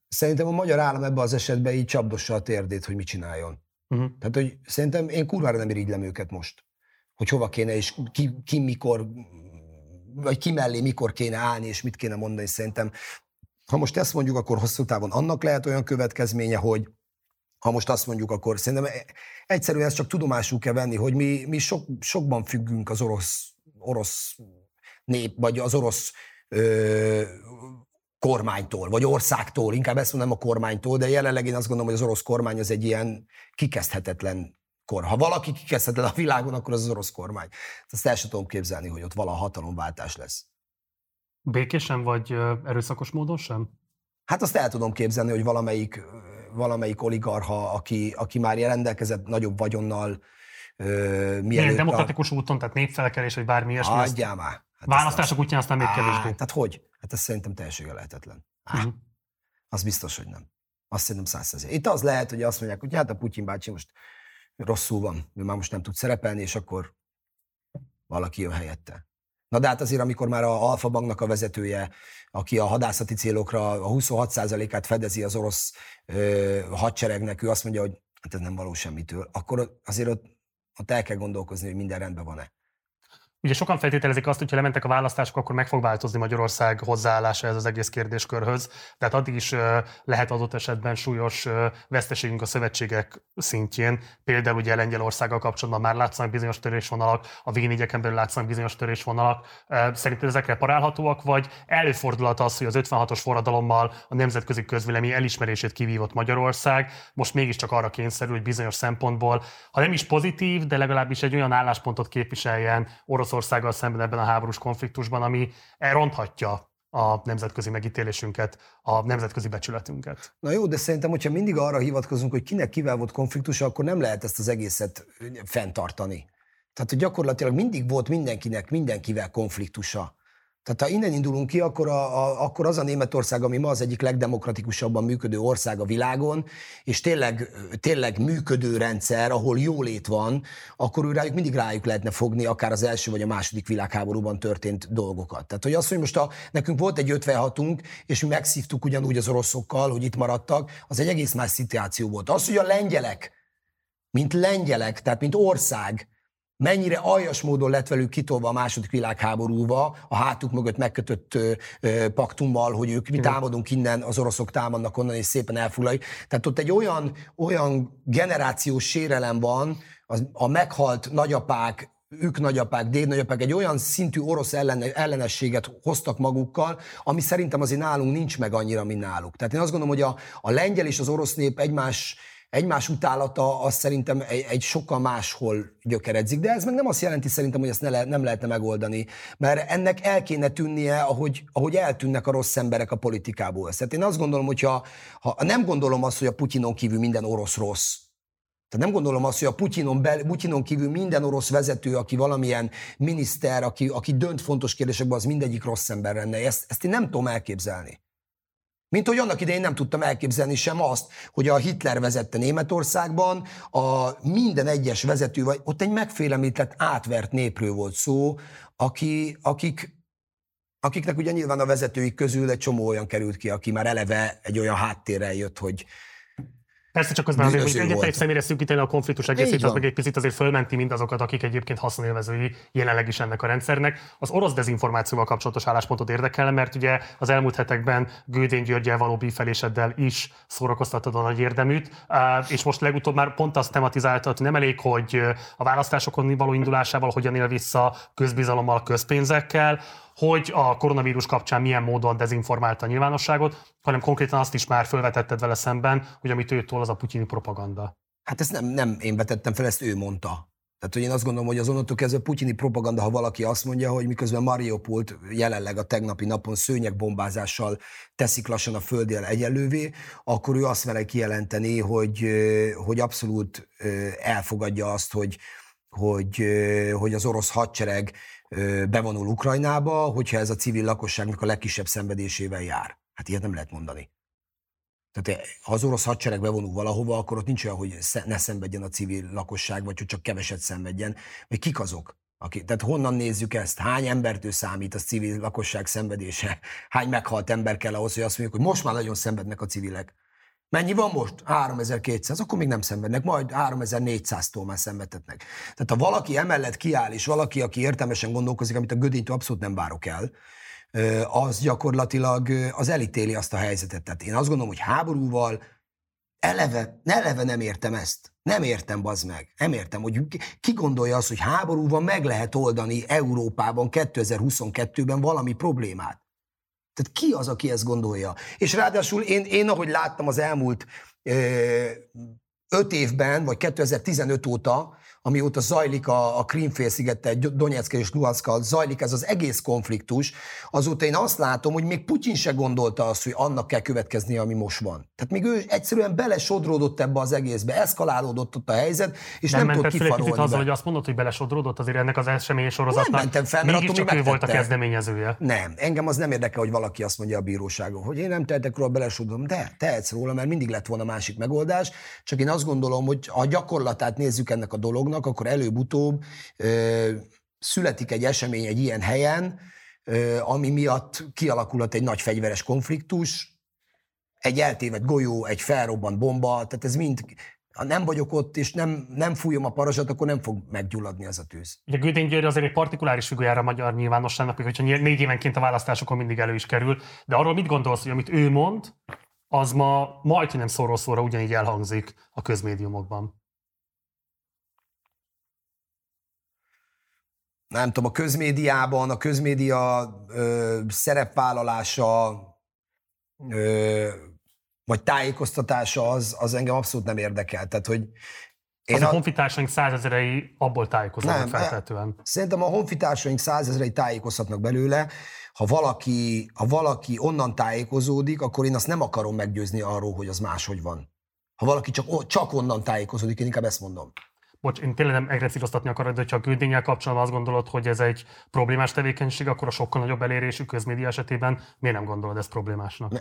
Szerintem a magyar állam ebben az esetben így csapdossa a térdét, hogy mit csináljon. Uh-huh. Tehát, hogy szerintem én kurvára nem irigylem őket most. Hogy hova kéne, és ki, ki mikor, vagy ki mellé mikor kéne állni, és mit kéne mondani. Szerintem, ha most ezt mondjuk, akkor hosszú távon annak lehet olyan következménye, hogy ha most azt mondjuk, akkor szerintem egyszerűen ezt csak tudomásul kell venni, hogy mi, mi sok, sokban függünk az orosz, orosz nép, vagy az orosz ö, kormánytól, vagy országtól, inkább ezt mondom a kormánytól, de jelenleg én azt gondolom, hogy az orosz kormány az egy ilyen kikezdhetetlen kor. Ha valaki kikezdhetetlen a világon, akkor az az orosz kormány. Ezt el sem tudom képzelni, hogy ott vala hatalomváltás lesz. Békésen vagy erőszakos módon sem? Hát azt el tudom képzelni, hogy valamelyik, valamelyik oligarha, aki, aki már rendelkezett nagyobb vagyonnal, Milyen demokratikus a... úton, tehát népfelkelés, vagy bármi ilyesmi. Adjál már. Hát Választások útján aztán még kevésbé. Tehát hogy? Hát ez szerintem teljesen lehetetlen. Uh-huh. Az biztos, hogy nem. Azt szerintem száz Itt az lehet, hogy azt mondják, hogy hát a Putyin bácsi most rosszul van, ő már most nem tud szerepelni, és akkor valaki jön helyette. Na de hát azért, amikor már a Alfa Banknak a vezetője, aki a hadászati célokra a 26%-át fedezi az orosz ö, hadseregnek, ő azt mondja, hogy hát ez nem való semmitől, akkor azért ott, ott el kell gondolkozni, hogy minden rendben van-e. Ugye sokan feltételezik azt, hogy ha lementek a választások, akkor meg fog változni Magyarország hozzáállása ez az egész kérdéskörhöz. Tehát addig is lehet adott esetben súlyos veszteségünk a szövetségek szintjén. Például ugye Lengyelországgal kapcsolatban már látszanak bizonyos törésvonalak, a v belül látszanak bizonyos törésvonalak. Szerinted ezekre parálhatóak, vagy előfordulhat az, hogy az 56-os forradalommal a nemzetközi közvélemény elismerését kivívott Magyarország, most mégiscsak arra kényszerül, hogy bizonyos szempontból, ha nem is pozitív, de legalábbis egy olyan álláspontot képviseljen orosz Oroszországgal szemben ebben a háborús konfliktusban, ami elronthatja a nemzetközi megítélésünket, a nemzetközi becsületünket. Na jó, de szerintem, hogyha mindig arra hivatkozunk, hogy kinek kivel volt konfliktusa, akkor nem lehet ezt az egészet fenntartani. Tehát, hogy gyakorlatilag mindig volt mindenkinek, mindenkivel konfliktusa. Tehát ha innen indulunk ki, akkor, a, a, akkor az a Németország, ami ma az egyik legdemokratikusabban működő ország a világon, és tényleg, tényleg működő rendszer, ahol jólét van, akkor ő rájuk mindig rájuk lehetne fogni akár az első vagy a második világháborúban történt dolgokat. Tehát, hogy az, hogy most a, nekünk volt egy 56-unk, és mi megszívtuk ugyanúgy az oroszokkal, hogy itt maradtak, az egy egész más szituáció volt. Az, hogy a lengyelek, mint lengyelek, tehát mint ország, mennyire aljas módon lett velük kitolva a második világháborúba, a hátuk mögött megkötött ö, ö, paktummal, hogy ők mi támadunk innen, az oroszok támadnak onnan, és szépen elfoglaljuk. Tehát ott egy olyan, olyan generációs sérelem van, az, a meghalt nagyapák, ők nagyapák, dédnagyapák egy olyan szintű orosz ellen, ellenességet hoztak magukkal, ami szerintem azért nálunk nincs meg annyira, mint náluk. Tehát én azt gondolom, hogy a, a lengyel és az orosz nép egymás egymás utálata az szerintem egy, egy sokkal máshol gyökeredzik, de ez meg nem azt jelenti szerintem, hogy ezt ne le, nem lehetne megoldani, mert ennek el kéne tűnnie, ahogy, ahogy eltűnnek a rossz emberek a politikából. Tehát én azt gondolom, hogy ha, ha nem gondolom azt, hogy a Putyinon kívül minden orosz rossz, tehát nem gondolom azt, hogy a Putyinon, bel, Putyinon kívül minden orosz vezető, aki valamilyen miniszter, aki, aki dönt fontos kérdésekben, az mindegyik rossz ember lenne. Ezt, ezt én nem tudom elképzelni. Mint hogy annak idején nem tudtam elképzelni sem azt, hogy a Hitler vezette Németországban, a minden egyes vezető, vagy ott egy megfélemlített, átvert népről volt szó, aki, akik, akiknek ugye nyilván a vezetőik közül egy csomó olyan került ki, aki már eleve egy olyan háttérrel jött, hogy, Persze csak közben azért, hogy egyetlen egy személyre szűkíteni a konfliktus egészét, az meg egy picit azért fölmenti mindazokat, akik egyébként haszonélvezői jelenleg is ennek a rendszernek. Az orosz dezinformációval kapcsolatos álláspontot érdekel, mert ugye az elmúlt hetekben Gődén Györgyel való bífeléseddel is szórakoztatod a nagy érdeműt, és most legutóbb már pont azt tematizáltad, hogy nem elég, hogy a választásokon való indulásával hogyan él vissza közbizalommal, közpénzekkel, hogy a koronavírus kapcsán milyen módon dezinformálta a nyilvánosságot, hanem konkrétan azt is már felvetetted vele szemben, hogy amit ő tól, az a putyini propaganda. Hát ezt nem, nem én vetettem fel, ezt ő mondta. Tehát, hogy én azt gondolom, hogy az onnantól kezdve putyini propaganda, ha valaki azt mondja, hogy miközben Mariupol jelenleg a tegnapi napon szőnyegbombázással teszik lassan a földjel egyenlővé, akkor ő azt vele kijelenteni, hogy, hogy abszolút elfogadja azt, hogy, hogy, hogy az orosz hadsereg bevonul Ukrajnába, hogyha ez a civil lakosságnak a legkisebb szenvedésével jár. Hát ilyet nem lehet mondani. Tehát eh, ha az orosz hadsereg bevonul valahova, akkor ott nincs olyan, hogy ne szenvedjen a civil lakosság, vagy hogy csak keveset szenvedjen. Vagy kik azok? Aki, tehát honnan nézzük ezt? Hány embertől számít a civil lakosság szenvedése? Hány meghalt ember kell ahhoz, hogy azt mondjuk, hogy most már nagyon szenvednek a civilek? Mennyi van most? 3200, akkor még nem szenvednek, majd 3400-tól már szenvedhetnek. Tehát ha valaki emellett kiáll, és valaki, aki értelmesen gondolkozik, amit a Gödénytől abszolút nem várok el, az gyakorlatilag az elítéli azt a helyzetet. Tehát én azt gondolom, hogy háborúval eleve, eleve nem értem ezt. Nem értem, bazd meg. Nem értem, hogy ki gondolja azt, hogy háborúval meg lehet oldani Európában 2022-ben valami problémát. Tehát ki az, aki ezt gondolja? És ráadásul én, én ahogy láttam az elmúlt öt évben, vagy 2015 óta, amióta zajlik a, a Krímfélszigete, Donetsk és Luhansk zajlik ez az egész konfliktus, azóta én azt látom, hogy még Putyin se gondolta azt, hogy annak kell következnie, ami most van. Tehát még ő egyszerűen belesodródott ebbe az egészbe, eszkalálódott ott a helyzet, és nem, nem tud kifarolni. azzal, hogy azt mondod, hogy belesodródott azért ennek az esemény sorozatnak. Nem mentem fel, mert attól csak ő volt a kezdeményezője. Nem, engem az nem érdekel, hogy valaki azt mondja a bíróságon, hogy én nem tehetek róla, belesodrom, de tehetsz róla, mert mindig lett volna másik megoldás. Csak én azt gondolom, hogy a gyakorlatát nézzük ennek a dolognak, dolognak, akkor előbb-utóbb születik egy esemény egy ilyen helyen, ami miatt kialakulhat egy nagy fegyveres konfliktus, egy eltévedt golyó, egy felrobbant bomba, tehát ez mind ha nem vagyok ott, és nem, nem fújom a parazsat, akkor nem fog meggyulladni ez a tűz. Ugye Gödény György azért egy partikuláris figurjára a magyar nyilvánosságnak, hogyha négy évenként a választásokon mindig elő is kerül, de arról mit gondolsz, hogy amit ő mond, az ma majd, nem szóról szóra ugyanígy elhangzik a közmédiumokban? Nem tudom, a közmédiában, a közmédia ö, szerepvállalása, ö, vagy tájékoztatása az, az engem abszolút nem érdekel. Tehát, hogy én az a, a honfitársaink százezerei abból tájékoznak feltétlenül. Szerintem a honfitársaink százezerei tájékozhatnak belőle. Ha valaki, ha valaki onnan tájékozódik, akkor én azt nem akarom meggyőzni arról, hogy az máshogy van. Ha valaki csak, csak onnan tájékozódik, én inkább ezt mondom bocs, én tényleg nem egresszíroztatni akarod, de hogyha a küldényel kapcsolatban azt gondolod, hogy ez egy problémás tevékenység, akkor a sokkal nagyobb elérésű közmédia esetében miért nem gondolod ezt problémásnak? Ne,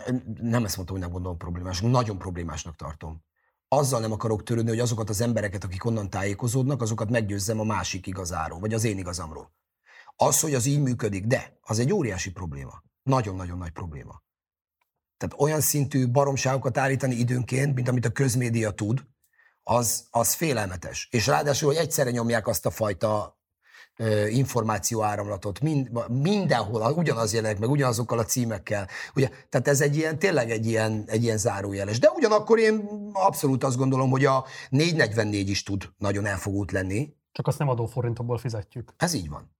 nem ezt mondtam, hogy nem gondolom problémásnak, nagyon problémásnak tartom. Azzal nem akarok törődni, hogy azokat az embereket, akik onnan tájékozódnak, azokat meggyőzzem a másik igazáról, vagy az én igazamról. Az, hogy az így működik, de az egy óriási probléma. Nagyon-nagyon nagy probléma. Tehát olyan szintű baromságokat állítani időnként, mint amit a közmédia tud, az, az félelmetes. És ráadásul, hogy egyszerre nyomják azt a fajta információ áramlatot mind, mindenhol ugyanaz jelenik meg, ugyanazokkal a címekkel. Ugye, tehát ez egy ilyen, tényleg egy ilyen, egy ilyen zárójeles. De ugyanakkor én abszolút azt gondolom, hogy a 444 is tud nagyon elfogult lenni. Csak azt nem adóforintokból fizetjük. Ez így van.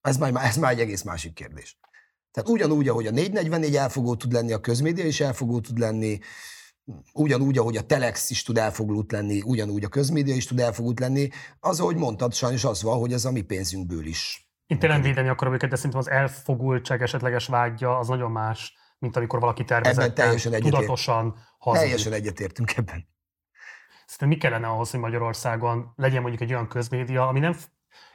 Ez már, ez már egy egész másik kérdés. Tehát ugyanúgy, ahogy a 444 elfogó tud lenni, a közmédia is elfogó tud lenni, ugyanúgy, ahogy a Telex is tud elfogult lenni, ugyanúgy a közmédia is tud elfogult lenni, az, ahogy mondtad, sajnos az van, hogy ez a mi pénzünkből is. Én tényleg védeni akarom őket, de szerintem az elfogultság esetleges vágya az nagyon más, mint amikor valaki tervezett, teljesen tudatosan hazudik. Teljesen egyetértünk ebben. Szerintem mi kellene ahhoz, hogy Magyarországon legyen mondjuk egy olyan közmédia, ami nem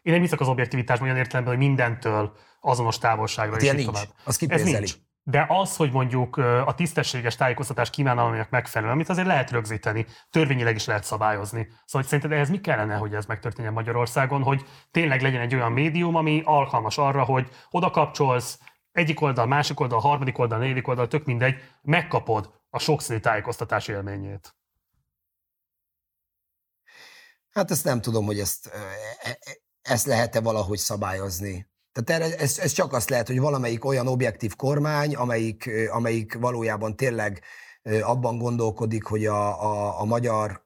én nem hiszek az objektivitásban olyan értelemben, hogy mindentől azonos távolságra hát is nincs. tovább. Az Ez nincs. De az, hogy mondjuk a tisztességes tájékoztatás kívánalmának megfelelő, amit azért lehet rögzíteni, törvényileg is lehet szabályozni. Szóval hogy szerinted ehhez mi kellene, hogy ez megtörténjen Magyarországon, hogy tényleg legyen egy olyan médium, ami alkalmas arra, hogy oda kapcsolsz, egyik oldal, másik oldal, harmadik oldal, negyedik oldal, tök mindegy, megkapod a sokszínű tájékoztatás élményét. Hát ezt nem tudom, hogy ezt, e, e, ezt lehet-e valahogy szabályozni. Tehát erre, ez, ez csak azt lehet, hogy valamelyik olyan objektív kormány, amelyik, amelyik valójában tényleg abban gondolkodik, hogy a, a, a magyar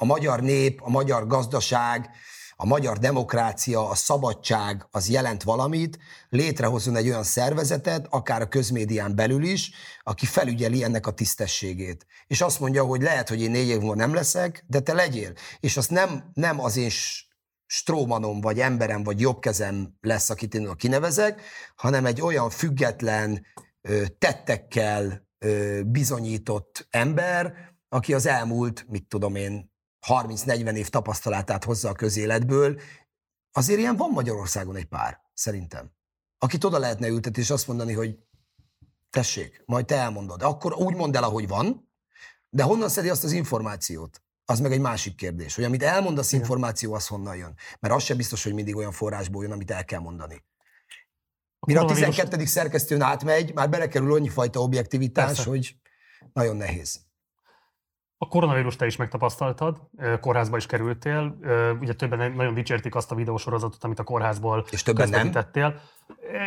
a magyar nép, a magyar gazdaság, a magyar demokrácia, a szabadság az jelent valamit, létrehozzon egy olyan szervezetet, akár a közmédián belül is, aki felügyeli ennek a tisztességét. És azt mondja, hogy lehet, hogy én négy év múlva nem leszek, de te legyél. És azt nem, nem az én strómanom, vagy emberem, vagy jobbkezem lesz, akit én kinevezek, hanem egy olyan független, tettekkel bizonyított ember, aki az elmúlt, mit tudom én, 30-40 év tapasztalatát hozza a közéletből. Azért ilyen van Magyarországon egy pár, szerintem. Akit oda lehetne ültetni, és azt mondani, hogy tessék, majd te elmondod. Akkor úgy mondd el, ahogy van, de honnan szedi azt az információt? Az meg egy másik kérdés, hogy amit elmondasz Igen. információ, az honnan jön. Mert az sem biztos, hogy mindig olyan forrásból jön, amit el kell mondani. Mire a 12. szerkesztőn átmegy, már belekerül annyi fajta objektivitás, Persze. hogy nagyon nehéz. A koronavírus te is megtapasztaltad, kórházba is kerültél, ugye többen nagyon dicsérték azt a videósorozatot, amit a kórházból És többen nem.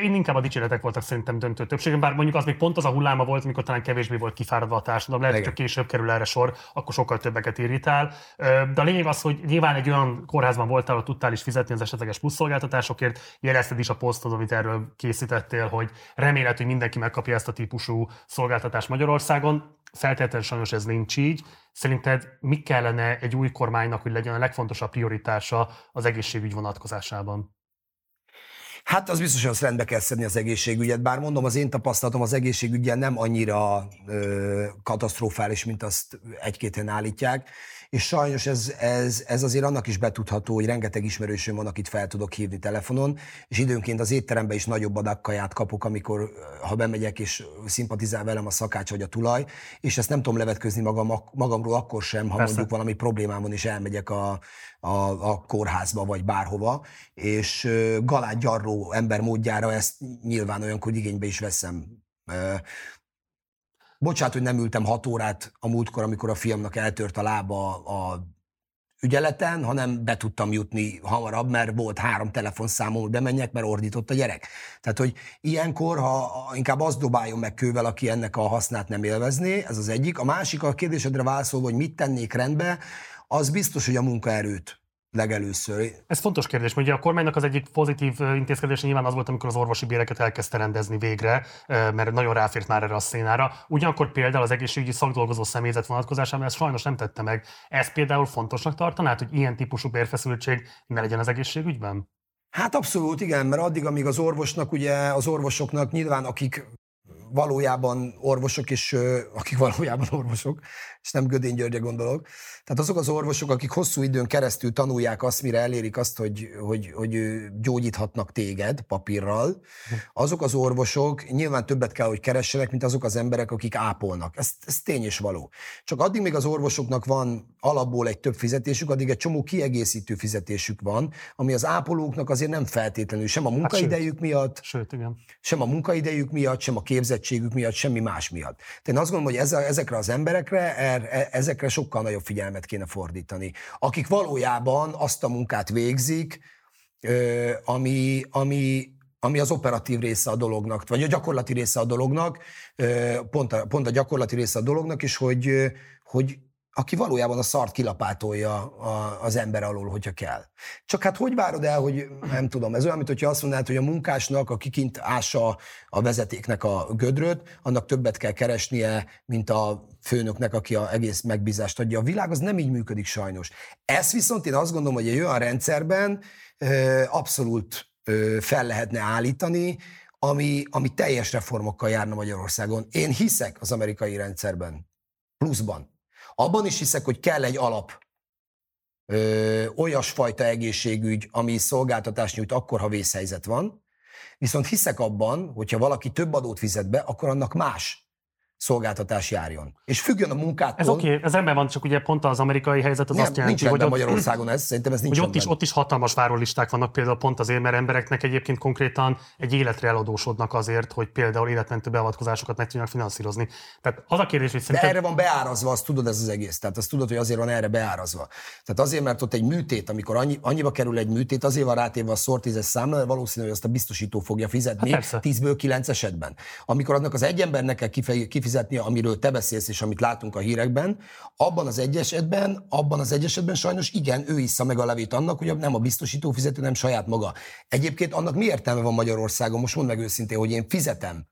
Én inkább a dicséretek voltak szerintem döntő többségem, bár mondjuk az még pont az a hulláma volt, amikor talán kevésbé volt kifáradva a társadalom, lehet, hogy csak később kerül erre sor, akkor sokkal többeket irritál. De a lényeg az, hogy nyilván egy olyan kórházban voltál, ahol tudtál is fizetni az esetleges plusz szolgáltatásokért, jelezted is a posztod, amit erről készítettél, hogy remélhető, hogy mindenki megkapja ezt a típusú szolgáltatást Magyarországon. Feltétlenül sajnos ez nincs így. Szerinted mi kellene egy új kormánynak, hogy legyen a legfontosabb prioritása az egészségügy vonatkozásában? Hát az biztos, hogy azt rendbe kell szedni az egészségügyet, bár mondom, az én tapasztalatom az egészségügyen nem annyira ö, katasztrofális, mint azt egy-két állítják, és sajnos ez, ez, ez azért annak is betudható, hogy rengeteg ismerősöm van, akit fel tudok hívni telefonon, és időnként az étteremben is nagyobb adakkaját kapok, amikor, ha bemegyek és szimpatizál velem a szakács vagy a tulaj, és ezt nem tudom levetközni magam, magamról akkor sem, ha Persze. mondjuk valami problémám van, és elmegyek a, a, a kórházba, vagy bárhova, és galát gyarró ember módjára ezt nyilván olyankor igénybe is veszem. Bocsát, hogy nem ültem hat órát a múltkor, amikor a fiamnak eltört a lába a ügyeleten, hanem be tudtam jutni hamarabb, mert volt három telefonszámom, hogy bemenjek, mert ordított a gyerek. Tehát, hogy ilyenkor, ha inkább azt dobáljon meg kővel, aki ennek a hasznát nem élvezné, ez az egyik. A másik, a kérdésedre válaszolva, hogy mit tennék rendbe, az biztos, hogy a munkaerőt legelőször. Ez fontos kérdés, ugye a kormánynak az egyik pozitív intézkedése nyilván az volt, amikor az orvosi béreket elkezdte rendezni végre, mert nagyon ráfért már erre a szénára. Ugyanakkor például az egészségügyi szakdolgozó személyzet vonatkozásában ezt sajnos nem tette meg. Ez például fontosnak tartanád, hogy ilyen típusú bérfeszültség ne legyen az egészségügyben? Hát abszolút igen, mert addig, amíg az orvosnak, ugye az orvosoknak nyilván, akik valójában orvosok, és akik valójában orvosok, és nem Gödény Györgye gondolok. Tehát azok az orvosok, akik hosszú időn keresztül tanulják azt, mire elérik azt, hogy, hogy, hogy gyógyíthatnak téged papírral, azok az orvosok nyilván többet kell, hogy keressenek, mint azok az emberek, akik ápolnak. Ez, ez tény és való. Csak addig még az orvosoknak van alapból egy több fizetésük, addig egy csomó kiegészítő fizetésük van, ami az ápolóknak azért nem feltétlenül sem a hát munkaidejük hát, miatt, sőt, igen. sem a munkaidejük miatt, sem a képzettségük miatt, semmi más miatt. Tehát én azt gondolom, hogy ezekre az emberekre er, e, ezekre sokkal nagyobb figyelmet kéne fordítani. Akik valójában azt a munkát végzik, ami, ami, ami az operatív része a dolognak, vagy a gyakorlati része a dolognak, pont a, pont a gyakorlati része a dolognak, és hogy, hogy aki valójában a szart kilapátolja az ember alól, hogyha kell. Csak hát hogy várod el, hogy nem tudom, ez olyan, mint hogyha azt mondanád, hogy a munkásnak, aki kint ássa a vezetéknek a gödröt, annak többet kell keresnie, mint a főnöknek, aki a egész megbízást adja. A világ az nem így működik sajnos. Ez viszont én azt gondolom, hogy egy olyan rendszerben abszolút fel lehetne állítani, ami, ami teljes reformokkal járna Magyarországon. Én hiszek az amerikai rendszerben, pluszban. Abban is hiszek, hogy kell egy alap. Ö, olyasfajta egészségügy, ami szolgáltatást nyújt akkor, ha vészhelyzet van, viszont hiszek abban, hogyha valaki több adót fizet be, akkor annak más szolgáltatás járjon. És függjön a munkától. Ez oké, okay, ez ember van, csak ugye pont az amerikai helyzet az nem, azt jelenti, nincs hogy ott, Magyarországon ez, szerintem ez nincs hogy ott is, ott is hatalmas várólisták vannak például pont azért, mert embereknek egyébként konkrétan egy életre eladósodnak azért, hogy például életmentő beavatkozásokat meg tudjanak finanszírozni. Tehát az a kérdés, hogy szerintem... De erre van beárazva, azt tudod ez az egész. Tehát azt tudod, hogy azért van erre beárazva. Tehát azért, mert ott egy műtét, amikor annyi, annyiba kerül egy műtét, azért van rátéve a szortízes számla, valószínű, hogy azt a biztosító fogja fizetni hát 10-ből 9 esetben. Amikor annak az egy embernek kell kifizetni, amiről te beszélsz, és amit látunk a hírekben, abban az egy esetben, abban az egy esetben sajnos igen, ő issza meg a levét annak, hogy nem a biztosító fizető, nem saját maga. Egyébként annak mi értelme van Magyarországon? Most mondd meg őszintén, hogy én fizetem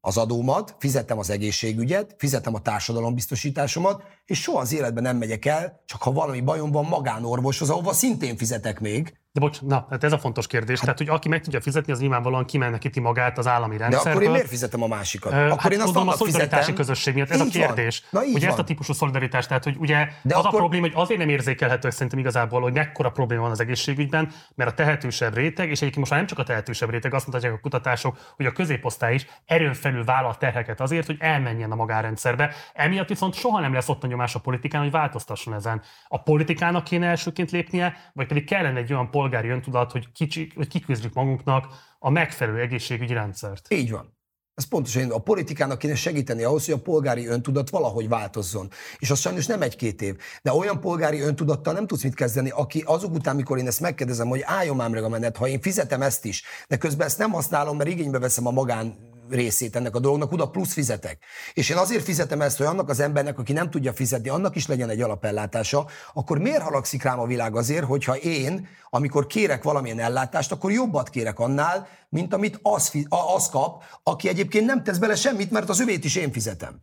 az adómat, fizetem az egészségügyet, fizetem a társadalombiztosításomat, és soha az életben nem megyek el, csak ha valami bajom van magánorvoshoz, ahova szintén fizetek még, de bocs, na, hát ez a fontos kérdés. Hát, tehát, hogy aki meg tudja fizetni, az nyilvánvalóan kimenekíti magát az állami rendszerből. De akkor én miért fizetem a másikat? Akkor hát én azt tudom, a szolidaritási fizetem. közösség miatt, ez így a kérdés. Na, így ugye van. ezt a típusú szolidaritást, tehát hogy ugye De az akkor... a probléma, hogy azért nem érzékelhető szerintem igazából, hogy mekkora probléma van az egészségügyben, mert a tehetősebb réteg, és egyébként most már nem csak a tehetősebb réteg, azt mutatják a kutatások, hogy a középosztály is erőn felül vállal terheket azért, hogy elmenjen a magárendszerbe. Emiatt viszont soha nem lesz ott a nyomás a politikán, hogy változtasson ezen. A politikának kéne elsőként lépnie, vagy pedig kellene egy olyan polgári öntudat, hogy, kicsi, hogy kiküzdjük magunknak a megfelelő egészségügyi rendszert. Így van. Ez pontosan a politikának kéne segíteni ahhoz, hogy a polgári öntudat valahogy változzon. És az sajnos nem egy-két év. De olyan polgári öntudattal nem tudsz mit kezdeni, aki azok után, mikor én ezt megkérdezem, hogy álljon már meg a menet, ha én fizetem ezt is, de közben ezt nem használom, mert igénybe veszem a magán részét ennek a dolognak, oda plusz fizetek. És én azért fizetem ezt, hogy annak az embernek, aki nem tudja fizetni, annak is legyen egy alapellátása, akkor miért halagszik rám a világ azért, hogyha én, amikor kérek valamilyen ellátást, akkor jobbat kérek annál, mint amit az, az kap, aki egyébként nem tesz bele semmit, mert az övét is én fizetem.